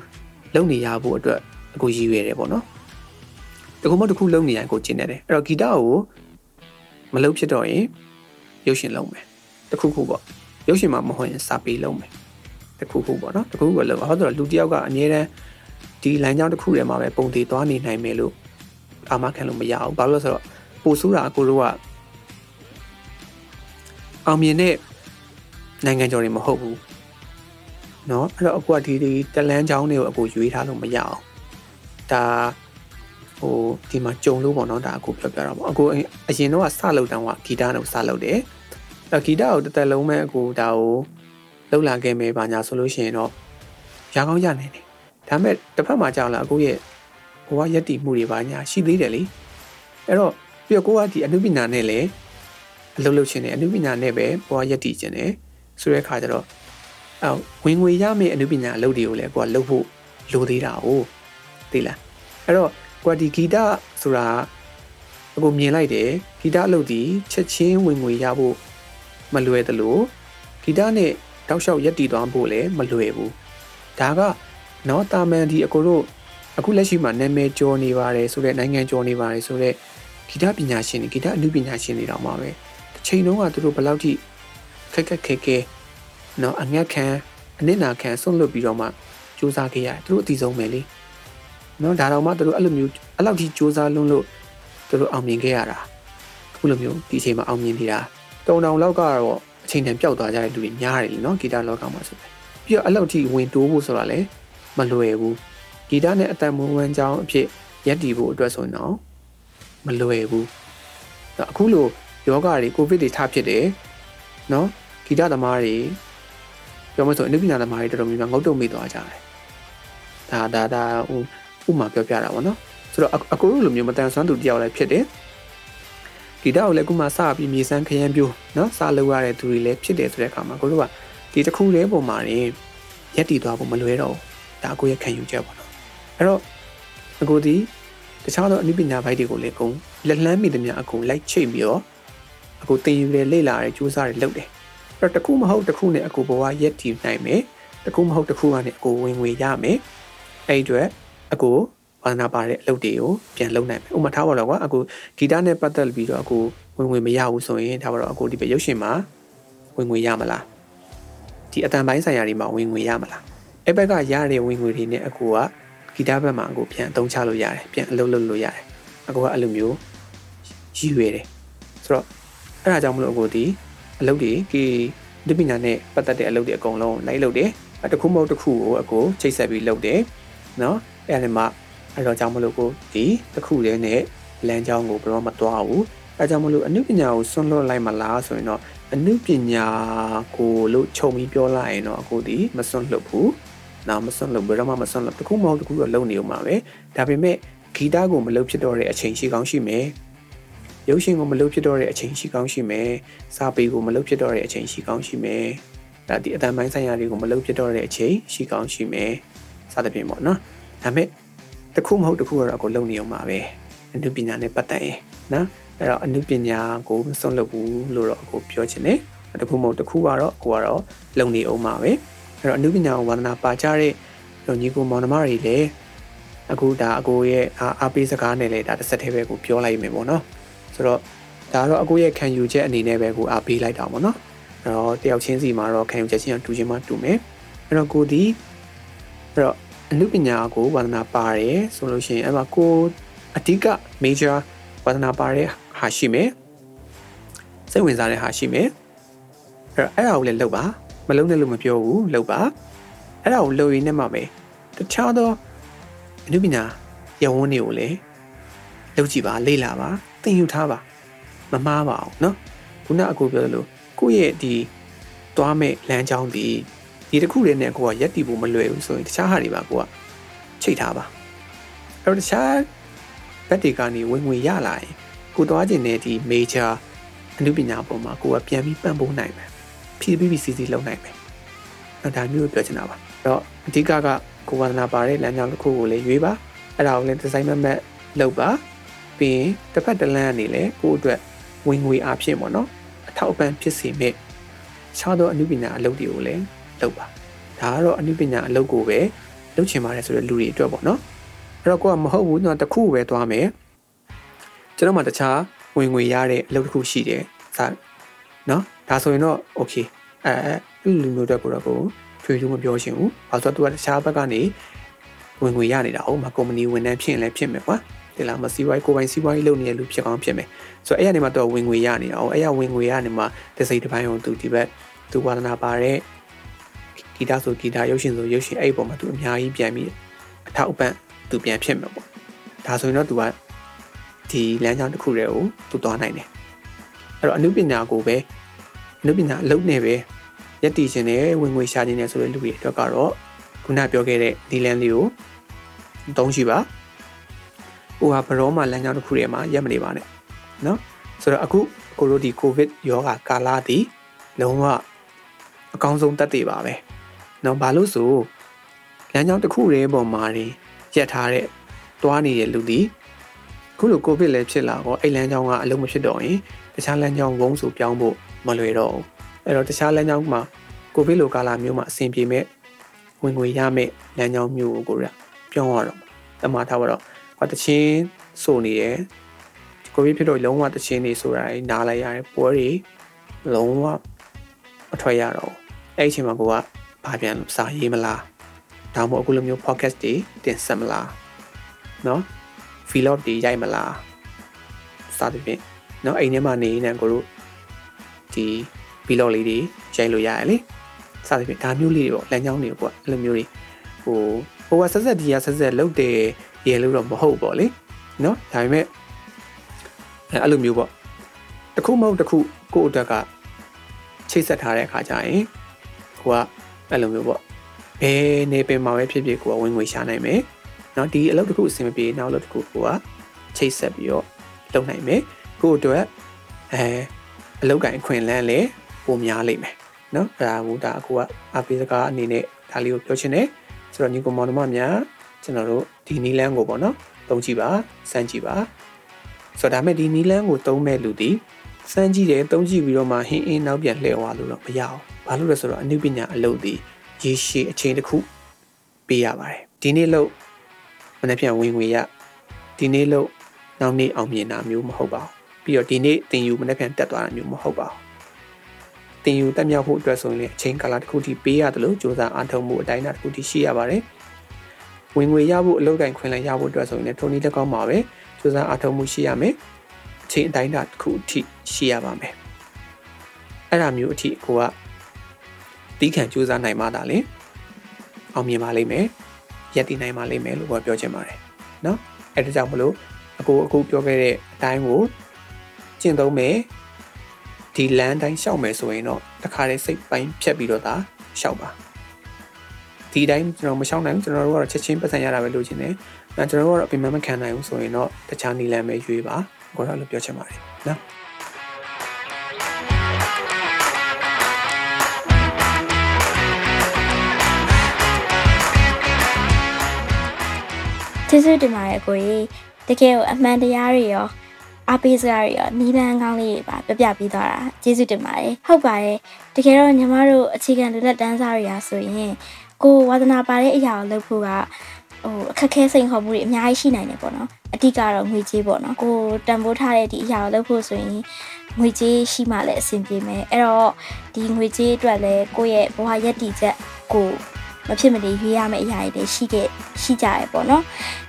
Speaker 3: လုံနေရဖို့အတွက်အကိုရည်ရွယ်တယ်ပေါ့နော်တခုမဟုတ်တခုလုံနေရကိုကျင်နေတယ်အဲ့တော့ဂီတကိုမလုံဖြစ်တော့ရင် ရုပ်ရှင်လုံမယ်တခုခုပေါ့ရုပ်ရှင်မှာမဟုတ်ရင်စာပေလုံမယ်တခုခုပေါ့နော်တခုခုလုံဟောတော့လူတယောက်ကအငြင်းတန်းဟ ဒီလမ်းကြောင်းတစ်ခုထဲမှာပဲပုံတည်သွားနေနိုင်မယ်လို့အာမခံလို့မရဘူးဘာလို့လဲဆိုတော့ပိုဆိုးတာအကိုတို့ကအောင်မြင်တဲ့နိုင်ငံကျော်တွေမဟုတ်ဘူးเนาะအဲ့တော့အကူကဒီဒီတလန်းချောင်းတွေကိုအကူရွေးထားလို့မရအောင်ဒါဟိုဒီမှာကြုံလို့ပေါ့နော်ဒါအကူပြောပြတာပေါ့အကူအရင်တော့စလုပ်တောင်ကဂီတနဲ့စလုပ်တယ် အဲ့ဂီတကိုတစ်သက်လုံးပဲအကူဒါကိုလှုပ်လာခဲ့မယ်ဘာညာဆိုလို့ရှိရင်တော့ရကောင်းရနိုင်တယ်ဒါပေမဲ့တစ်ဖက်မှာကြောက်လာအကူရဲ့ဘဝရက်တည်မှုတွေဘာညာရှိသေးတယ်လေအဲ့တော့ပြီးတော့ကိုကဒီအနုပညာနဲ့လည်းအလုပ်လုပ်ချင်တယ်အနုပညာနဲ့ပဲဘဝရက်တည်ချင်တယ်ဆိုတဲ့အခါကျတော့အော်ဝင်ငွေရမယ့်အနုပညာအလုပ်တွေကိုလည်းကိုကလုပ်ဖို့လိုသေးတာ哦သိလားအဲ့တော့ကိုကဒီဂီတဆိုတာအကိုမြင်လိုက်တယ်ဂီတအလုပ်ဒီချက်ချင်းဝင်ငွေရဖို့ မလွယ်သလိုဂီတနဲ့တောက်လျှောက်ရက်တည်သွားဖို့လည်းမလွယ်ဘူးဒါကနော်တာမန်ဒီအကိုတို့အခုလက်ရှိမှာနာမည်ကျော်နေပါတယ်ဆိုတဲ့နိုင်ငံကျော်နေပါတယ်ဆိုတဲ့ဂီတပညာရှင်တွေဂီတအနုပညာရှင်တွေတောင်မှပဲတစ်ချိန်လုံးကသူတို့ဘယ်လောက်ထိခက်ခက်ခဲခဲနော်အငတ်ခံအနစ်နာခံဆွန့်လွတ်ပြီးတော့မှစူးစမ်းခဲ့ရတယ်သူတို့အတီဆုံးပဲလေနော်ဒါတော့မှသူတို့အဲ့လိုမျိုးအဲ့လောက်ထိစူးစမ်းလွန်းလို့သူတို့အောင်မြင်ခဲ့ရတာအခုလိုမျိုးဒီအချိန်မှာအောင်မြင်နေတာ တုံတောင်လောက်ကတော့အချိန်တန်ပျောက်သွားကြတဲ့လူတွေများတယ်လीနော်ဂီတလောကမှာဆိုပဲပြီးတော့အဲ့လောက်ထိဝင်တိုးဖို့ဆိုတာလည်းမလွယ်ဘူးဂီတနဲ့အတန်မွေးဝမ်းကြောင်းအဖြစ်ရက်တည်ဖို့အတွက်ဆိုရင်တော့မလွယ်ဘူးအခုလိုယောဂတွေကိုဗစ်တွေထဖြစ်တယ်နော်ဂီတသမားတွေပြောမဆိုအနုပညာသမားတွေတော်တော်များများငုတ်တုံမိသွားကြတယ်ဒါဒါဒါဟိုဥမာပြောပြတာပေါ့နော်ဆိုတော့အကိုတို့လိုမျိုးမတန်ဆွမ်းသူတယောက်လည်းဖြစ်တယ် ဂီတကိုလည်းခုမှစပြီးမြေစမ်းခရမ်းပြိုးနော်စလုပ်ရတဲ့သူတွေလည်းဖြစ်တယ်ဆိုတဲ့အခါမှာကိုတို့ကဒီတစ်ခုတည်းပုံမှာနေရက်တည်သွားဖို့မလွဲတော့ဘူးဒါအကိုရဲ့ခံယူချက်ပေါ့နော်အဲ့တော့အကိုဒီတခြားသောအနုပညာဘိုက်တွေကိုလည်းအကုန်လက်လှမ်းမိသမျှအကုန်လိုက်ချိတ်ပြီးတော့အကိုတင်ယူတယ်လေ့လာတယ်စူးစမ်းတယ်လုပ်တယ်အဲ့တော့တခုမဟုတ်တခုနဲ့အကိုဘဝရက်တည်နိုင်မယ်တခုမဟုတ်တခုကနေအကိုဝင်ငွေရမယ်အဲ့ဒီအတွက်အကို ဝါသနာပါတဲ့အလုပ်တွေကိုပြန်လုပ်နိုင်မယ်ဥပမာထားပါတော့ကွာအကိုဂီတနဲ့ပတ်သက်ပြီးတော့အကိုဝင်ငွေမရဘူးဆိုရင်ဒါပါတော့အကိုဒီပဲရုပ်ရှင်မှာဝင်ငွေရမလားဒီအတန်ပိုင်းဆိုင်ရာတွေမှာဝင်ငွေရမလားအဲ့ဘက်ကရတဲ့ဝင်ငွေတွေနဲ့အကိုကဂီတဘက်မှာအကိုပြန်အသုံးချလို့ရတယ်ပြန်အလုပ်လုပ်လို့ရတယ်အကိုကအဲ့လိုမျိုးရည်ရွယ်တယ်ဆိုတော့အဲ့ဒါကြောင့်မလို့အကိုဒီအလုပ်တွေကီဒီပညာနဲ့ပတ်သက်တဲ့အလုပ်တွေအကုန်လုံးလိုက်လုပ်တယ်တခုမဟုတ်တခုကိုအကိုချိတ်ဆက်ပြီးလုပ်တယ်နော်အဲ့ဒါမှ အဲ့တော့ကြောင့်မလို့ကိုဒီတခုတည်းနဲ့လမ်းကြောင်းကိုဘယ်တော့မှသွားဘူးအဲကြောင့်မလို့အနုပညာကိုစွန့်လွတ်လိုက်မလားဆိုရင်တော့အနုပညာကိုလို့ခြုံပြီးပြောလိုက်ရင်တော့အခုဒီမစွန့်လွတ်ဘူးနောက်မစွန့်လွတ်ဘယ်တော့မှမစွန့်လွတ်တခုမဟုတ်တခုတော့လုံနေအောင်ပါပဲဒါပေမဲ့ဂီတကိုမလုပ်ဖြစ်တော့တဲ့အချိန်ရှိကောင်းရှိမယ်ရုပ်ရှင်ကိုမလုပ်ဖြစ်တော့တဲ့အချိန်ရှိကောင်းရှိမယ်စာပေကိုမလုပ်ဖြစ်တော့တဲ့အချိန်ရှိကောင်းရှိမယ်ဒါဒီအတန်ပိုင်းဆိုင်ရာတွေကိုမလုပ်ဖြစ်တော့တဲ့အချိန်ရှိကောင်းရှိမယ်စသဖြင့်ပေါ့နော်ဒါပေမဲ့ တခုမဟုတ်တခုတော့အခုလုံနေအောင်ပါပဲအနုပညာနဲ့ပတ်သက်ရင်နော်အဲ့တော့အနုပညာကိုမစွန့်လွတ်ဘူးလို့တော့အခုပြောချင်တယ်တခုမဟုတ်တခုကတော့ကိုကတော့လုံနေအောင်ပါပဲအဲ့တော့အနုပညာကိုဝါသနာပါကြတဲ့ညီကိုမောင်နှမတွေလည်းအခုဒါအကိုရဲ့အားပေးစကားနဲ့လည်းဒါတစ်ဆက်တည်းပဲကိုပြောလိုက်မယ်ပေါ့နော်ဆိုတော့ဒါကတော့အကိုရဲ့ခံယူချက်အနေနဲ့ပဲကိုအားပေးလိုက်တာပေါ့နော်အဲ့တော့တယောက်ချင်းစီမှာတော့ခံယူချက်ချင်းတူချင်းမှတူမယ်အဲ့တော့ကိုဒီအဲ့တော့ အနုပညာကိုဝါသနာပါတယ်ဆိုလို့ရှိရင်အဲ့မှာကိုအဓိက major ဝါသနာပါတဲ့ဟာရှိမယ်စိတ်ဝင်စားတဲ့ဟာရှိမယ်အဲ့တော့အဲ့ဒါကိုလည်းလုပ်ပါမလုံးနဲ့လို့မပြောဘူးလုပ်ပါအဲ့ဒါကိုလုပ်ရင်းနဲ့မှပဲတခြားသောအနုပညာရဝန်းတွေကိုလည်းလုပ်ကြည့်ပါလေ့လာပါသင်ယူထားပါမမှားပါအောင်เนาะခုနအကူပြောသလိုကိုယ့်ရဲ့ဒီသွားမဲ့လမ်းကြောင်းဒီ ဒီတစ်ခုတည်းနဲ့ကိုကရက်တီဖို့မလွယ်ဘူးဆိုရင်တခြားဟာတွေပါကိုကချိတ်ထားပါအဲ့တော့တခြားဘက်တွေကနေဝင်ငွေရလာရင်ကိုသွားခြင်းတဲ့ဒီ major အနုပညာပေါ်မှာကိုကပြန်ပြီးပံ့ပိုးနိုင်မယ်ဖြည်းဖြည်းစီစီလုပ်နိုင်မယ်အဲ့ဒါမျိုးပြောချင်တာပါအဲ့တော့အဓိကကကိုဝါသနာပါတဲ့လမ်းကြောင်းတစ်ခုကိုလည်းရွေးပါအဲ့ဒါကိုလည်းဒီဇိုင်းမမတ်လုပ်ပါပြီးရင်တစ်ဖက်တစ်လမ်းကနေလည်းကိုယ့်အတွက်ဝင်ငွေအားဖြင့်ပေါ့နော်အထောက်အပံ့ဖြစ်စေမဲ့ခြားသောအနုပညာအလုပ်တွေကိုလည်း လုပ်ပါဒါကတော့အနုပညာအလုပ်ကိုပဲလုပ်ချင်ပါတယ်ဆိုတဲ့လူတွေအတွက်ပေါ့နော်အဲ့တော့ကိုကမဟုတ်ဘူးတော့တစ်ခုပဲသွားမယ်ကျွန်တော်မှတခြားဝင်ငွေရတဲ့အလုပ်တစ်ခုရှိတယ်စနော်ဒါဆိုရင်တော့ okay အဲလူမျိုးတွေကတော့ကိုထွေထူးမပြောချင်ဘူးဘာလို့ဆိုတော့သူကတခြားဘက်ကနေဝင်ငွေရနေတာဟုတ်မှာကုမ္ပဏီဝန်ထမ်းဖြစ်ရင်လည်းဖြစ်မယ်ကွာဒီလားမစီးပွားရေးကိုပိုင်စီးပွားရေးလုပ်နေတဲ့လူဖြစ်ကောင်းဖြစ်မယ်ဆိုတော့အဲ့ရနေမှာတော့ဝင်ငွေရနေတာဟုတ်အဲ့ရဝင်ငွေရနေမှာတစ်စိတ်တစ်ပိုင်းအောင်သူဒီဘက်သူဝါဒနာပါတဲ့ ဂီတဆိုဂီတရုပ်ရှင်ဆိုရုပ်ရှင်အဲ့ဒီပုံမှာသူအများကြီးပြန်ပြီးအထောက်အပံ့သူပြန်ဖြစ်မှာပေါ့ဒါဆိုရင်တော့သူကဒီလမ်းကြောင်းတစ်ခုတည်းကိုသူသွားနိုင်တယ်အဲ့တော့အနုပညာကိုပဲအနုပညာအလုပ်နဲ့ပဲရက်တည်ခြင်းနဲ့ဝင်ငွေရှာခြင်းနဲ့ဆိုတဲ့လူတွေအတွက်ကတော့ခုနပြောခဲ့တဲ့ဒီလန်လေးကိုသုံးရှိပါဟိုဟာဘရောမှာလမ်းကြောင်းတစ်ခုထဲမှာရက်မနေပါနဲ့เนาะဆိုတော့အခုကိုတို့ဒီကိုဗစ်ရောဂါကာလတည်လုံးဝအကောင်းဆုံးတက်တည်ပါပဲ နော်ဘာလို့ဆိုလမ်းကြောင်းတစ်ခုတည်းပေါ်မှာနေရက်ထားတဲ့တွားနေတဲ့လူတွေခုလိုကိုဗစ်လည်းဖြစ်လာတော့အဲ့လမ်းကြောင်းကအလုံးမဖြစ်တော့ရင်တခြားလမ်းကြောင်းဝုန်းဆိုပြောင်းဖို့မလွယ်တော့ဘူးအဲ့တော့တခြားလမ်းကြောင်းမှာကိုဗစ်လိုကာလမျိုးမှာအဆင်ပြေမဲ့ဝင်ငွေရမဲ့လမ်းကြောင်းမျိုးကိုကိုရပြောင်းရတော့တမထားပါတော့ဟောတချင်းဆိုနေရယ်ကိုဗစ်ဖြစ်တော့လုံးဝတချင်းနေဆိုတာညနားလိုက်ရတယ်ပွဲတွေလုံးဝအထွက်ရတော့အဲ့အချိန်မှာကိုက ဘာပြန်စာရေးမလားဒါမှမဟုတ်အခုလိုမျိုး podcast တွေတင်ဆက်မလားเนาะ vlog တွေရိုက်မလားစသဖြင့်เนาะအိမ်ထဲမှာနေနေကိုတို့ဒီ vlog လေးတွေရိုက်လို့ရတယ်လေစသဖြင့်ဒါမျိုးလေးတွေပေါ့လမ်းကြောင်းတွေပေါ့အဲ့လိုမျိုးတွေဟိုဟိုကဆက်ဆက်ဒီကဆက်ဆက်လုတ်တယ်ရေလို့တော့မဟုတ်ပေါ့လေเนาะဒါပေမဲ့အဲ့အဲ့လိုမျိုးပေါ့တစ်ခုမဟုတ်တစ်ခုကိုယ့်အတွက်ကချိတ်ဆက်ထားတဲ့အခါကျရင်ကိုက အဲ့လိုမျိုးပေါ့ဘယ်နေပင်မှာပဲဖြစ်ဖြစ်ကိုကဝင်ငွေရှာနိုင်မယ်เนาะဒီအလုပ်တစ်ခုအဆင်မပြေနောက်အလုပ်တစ်ခုကိုကချိတ်ဆက်ပြီးတော့လုပ်နိုင်မယ်ကိုယ့်အတွက်အဲအလုပ်ကိုင်အခွင့်အလမ်းလည်းပိုများလိမ့်မယ်เนาะအဲ့ဒါကဒါအခုကအပေးစကားအနေနဲ့ဒါလေးကိုပြောချင်တယ်ဆိုတော့ညီကောင်မောင်နှမများကျွန်တော်တို့ဒီနီလန်းကိုပေါ့နော်သုံးကြည့်ပါစမ်းကြည့်ပါဆိုတော့ဒါမဲ့ဒီနီလန်းကိုသုံးမဲ့လူဒီစမ်းကြည့်တယ်သုံးကြည့်ပြီးတော့မှဟင်းအင်းနောက်ပြန်လှည့်သွားလို့တော့မရအောင် ဘာလို့လဲဆိုတော့အနုပညာအလုပ်ဒီရေရှည်အချိန်တစ်ခုပေးရပါတယ်ဒီနေ့လို့မနေ့ပြန်ဝင်ငွေရဒီနေ့လို့နောက်နေ့အောင်မြင်တာမျိုးမဟုတ်ပါဘူးပြီးတော့ဒီနေ့တင်ယူမနေ့ပြန်တက်သွားတာမျိုးမဟုတ်ပါဘူးတင်ယူတက်မြောက်ဖို့အတွက်ဆိုရင်အချိန်ကာလတစ်ခုထိပေးရတယ်လို့စ조사အားထုတ်မှုအတိုင်းအတာတစ်ခုထိရှိရပါတယ်ဝင်ငွေရဖို့အလုပ်ကင်ခွင့်လည်းရဖို့အတွက်ဆိုရင်ထိုနည်းလည်းကောင်းပါပဲစူးစမ်းအားထုတ်မှုရှိရမယ်အချိန်အတိုင်းအတာတစ်ခုအထိရှိရပါမယ်အဲ့ဒါမျိုးအထိကိုက တီးခံစူးစမ်းနိုင်မှသာလေအောင်မြင်ပါလိမ့်မယ်ရည်တည်နိုင်ပါလိမ့်မယ်လို့ပြောချင်ပါတယ်နော်အဲဒါကြောင့်မလို့အခုအခုပြောခဲ့တဲ့အတိုင်းကိုကျင့်သုံးမယ်ဒီလမ်းတိုင်းရှောက်မယ်ဆိုရင်တော့တခါတည်းစိတ်ပိုင်းဖြတ်ပြီးတော့ဒါရှောက်ပါဒီတိုင်းကျွန်တော်မရှောက်နိုင်ဘူးကျွန်တော်တို့ကတော့ချက်ချင်းပတ်စံရတာပဲလိုချင်တယ်။အဲကျွန်တော်တို့ကတော့အပြင်မခံနိုင်ဘူးဆိုရင်တော့တခြားနည်းလမ်းပဲရွေးပါ။ကိုတော့လို့ပြောချင်ပါတယ်နော်။
Speaker 1: ကျေးဇူးတင်ပါတယ်ကိုကြီးတကယ်ကိုအမှန်တရားတွေရောအားပေးစကားတွေရောနီးလန်းကောင်းလေးတွေပါပြပြပြီးသွားတာကျေးဇူးတင်ပါတယ်ဟုတ်ပါတယ်တကယ်တော့ညီမတို့အခြေခံလူလက်တန်းစားတွေရာဆိုရင်ကိုဝါသနာပါတဲ့အရာကိုလုပ်ဖို့ကဟိုအခက်ခဲစိန်ခေါ်မှုတွေအများကြီးရှိနိုင်တယ်ပေါ့နော်အတိကတော့ငွေကြေးပေါ့နော်ကိုတန်ဖိုးထားတဲ့ဒီအရာကိုလုပ်ဖို့ဆိုရင်ငွေကြေးရှိမှလည်းအဆင်ပြေမယ်အဲ့တော့ဒီငွေကြေးအတွက်လည်းကိုယ့်ရဲ့ဘဝရည်တည်ချက်ကို မဖြစ်မနေရွေးရမယ့်အရာတွေရှိခဲ့ရှိကြရပေါ့နော်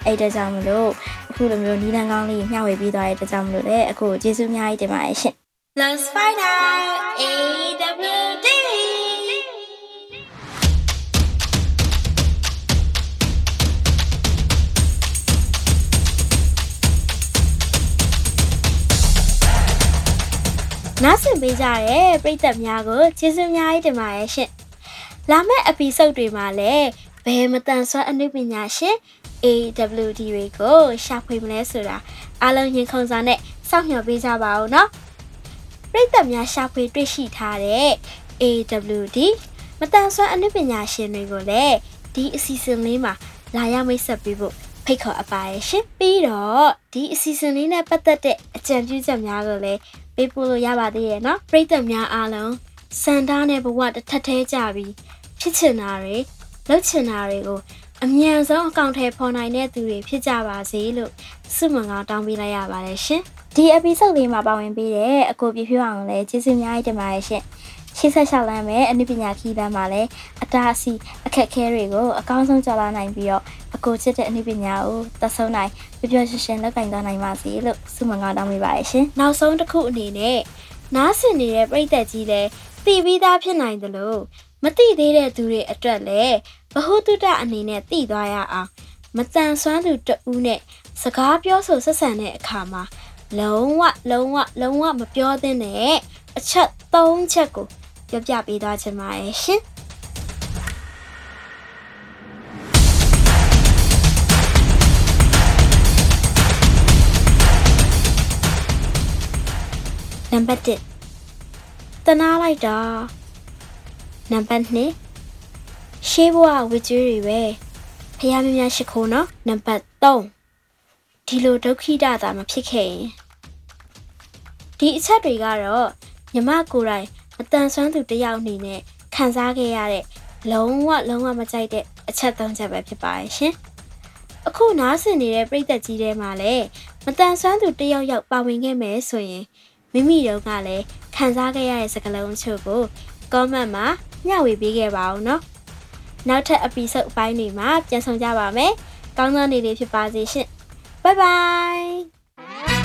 Speaker 1: အဲ့ဒါကြောင့်မလို့အခုလိုမျိုးနီးလန်းကောင်းလေးမျှဝေပေးသွားတဲ့အတွက်ကြောင့်မလို့လည်းအခုကျေးဇူးအများကြီးတင်ပါတယ်ရှင် Let's find out AWD နားဆင်ပေးကြတဲ့ပရိသတ်များကိုကျေးဇူးအများကြီးတင်ပါတယ်ရှင်။ လာမယ့် episode တွေမှာလည်းဘယ်မတန်ဆွမ်းအနုပညာရှင် AWD တွေကိုရှာဖွေမလဲဆိုတာအားလုံးရင်ခုန်စွာနဲ့စောင့်မျှော်ပေးကြပါဦးနော်။ပရိသတ်များရှာဖွေတွေ့ရှိထားတဲ့ AWD မတန်ဆွမ်းအနုပညာရှင်တွေကိုလည်းဒီအစီအစဉ်လေးမှာလာရောက်မိတ်ဆက်ပေးဖို့ဖိတ်ခေါ်အပ်ပါရဲ့ရှင်။ပြီးတော့ဒီအစီအစဉ်လေးနဲ့ပတ်သက်တဲ့အကြံပြုချက်များကိုလည်းပေးပို့လို့ရပါသေးရဲ့နော်ပရိသတ်များအားလုံးစန္ဒာနဲ့ဘဝတစ်ထက်သေးကြပြီး ဖြစ်ချင်တာတွေလုပ်ချင်တာတွေကိုအမြန်ဆုံးအကောင့်ထဲပေါ်နိုင်တဲ့သူတွေဖြစ်ကြပါစေလို့ဆုမွန်ကောင်းတောင်းပေးလိုက်ရပါတယ်ရှင်ဒီ episode လေးမှာပါဝင်ပေးတဲ့အကိုပြဖြိုးအောင်လည်းကျေးဇူးအများကြီးတင်ပါတယ်ရှင်ရှေ့ဆက်လျှောက်လမ်းမယ်အနုပညာခီးတန်းမှာလည်းအတားအဆီအခက်အခဲတွေကိုအကောင်းဆုံးကျော်လွှားနိုင်ပြီးတော့အကိုချစ်တဲ့အနုပညာကိုသက်ဆုံးနိုင်ပျော်ပျော်ရွှင်ရွှင်လုပ်ကိုင်သွားနိုင်ပါစေလို့ဆုမွန်ကောင်းတောင်းပေးပါရရှင်နောက်ဆုံးတစ်ခုအနေနဲ့နားဆင်နေတဲ့ပြည်သက်ကြီးလည်းသိပြီးသားဖြစ်နိုင်တယ်လို့ မသိသေးတဲ့သူတွေအတွက်လည်းဘ ഹു တုတအနေနဲ့သိသွားရအောင်မတန်ဆွမ်းသူတဦးနဲ့စကားပြောဆိုဆက်ဆံတဲ့အခါမှာလုံးဝလုံးဝလုံးဝမပြောသင့်တဲ့အချက်၃ချက်ကိုပြောပြပေးသွားချင်ပါတယ်ရှင်နံပါတ်1တနာလိုက်တာ နံပါတ်2ရှေးဘဝဝကြွေးတွေပဲဖះမြများရှိခိုးနော်နံပါတ်3ဒီလိုဒုက္ခိတတာမဖြစ်ခဲ့ရင်ဒီအချက်တွေကတော့ညီမကိုယ်တိုင်အတန်ဆွမ်းသူတစ်ယောက်အနေနဲ့ခံစားခဲ့ရတဲ့လုံးဝလုံးဝမကြိုက်တဲ့အချက်၃ချက်ပဲဖြစ်ပါရဲ့ရှင်အခုနားဆင်နေတဲ့ပြည်သက်ကြီးထဲမှာလည်းမတန်ဆွမ်းသူတစ်ယောက်ယောက်ပါဝင်ခဲ့မယ်ဆိုရင်မိမိတို့ကလည်းခံစားခဲ့ရတဲ့စကားလုံးအချို့ကို comment မှာ မျှဝေပေးခဲ့ပါဦးနော်နောက်ထပ် episode အပိုင်းတွေမှာပြန်ဆောင်ကြပါမယ်ကောင်းသောနေ့လေးဖြစ်ပါစေရှင် Bye bye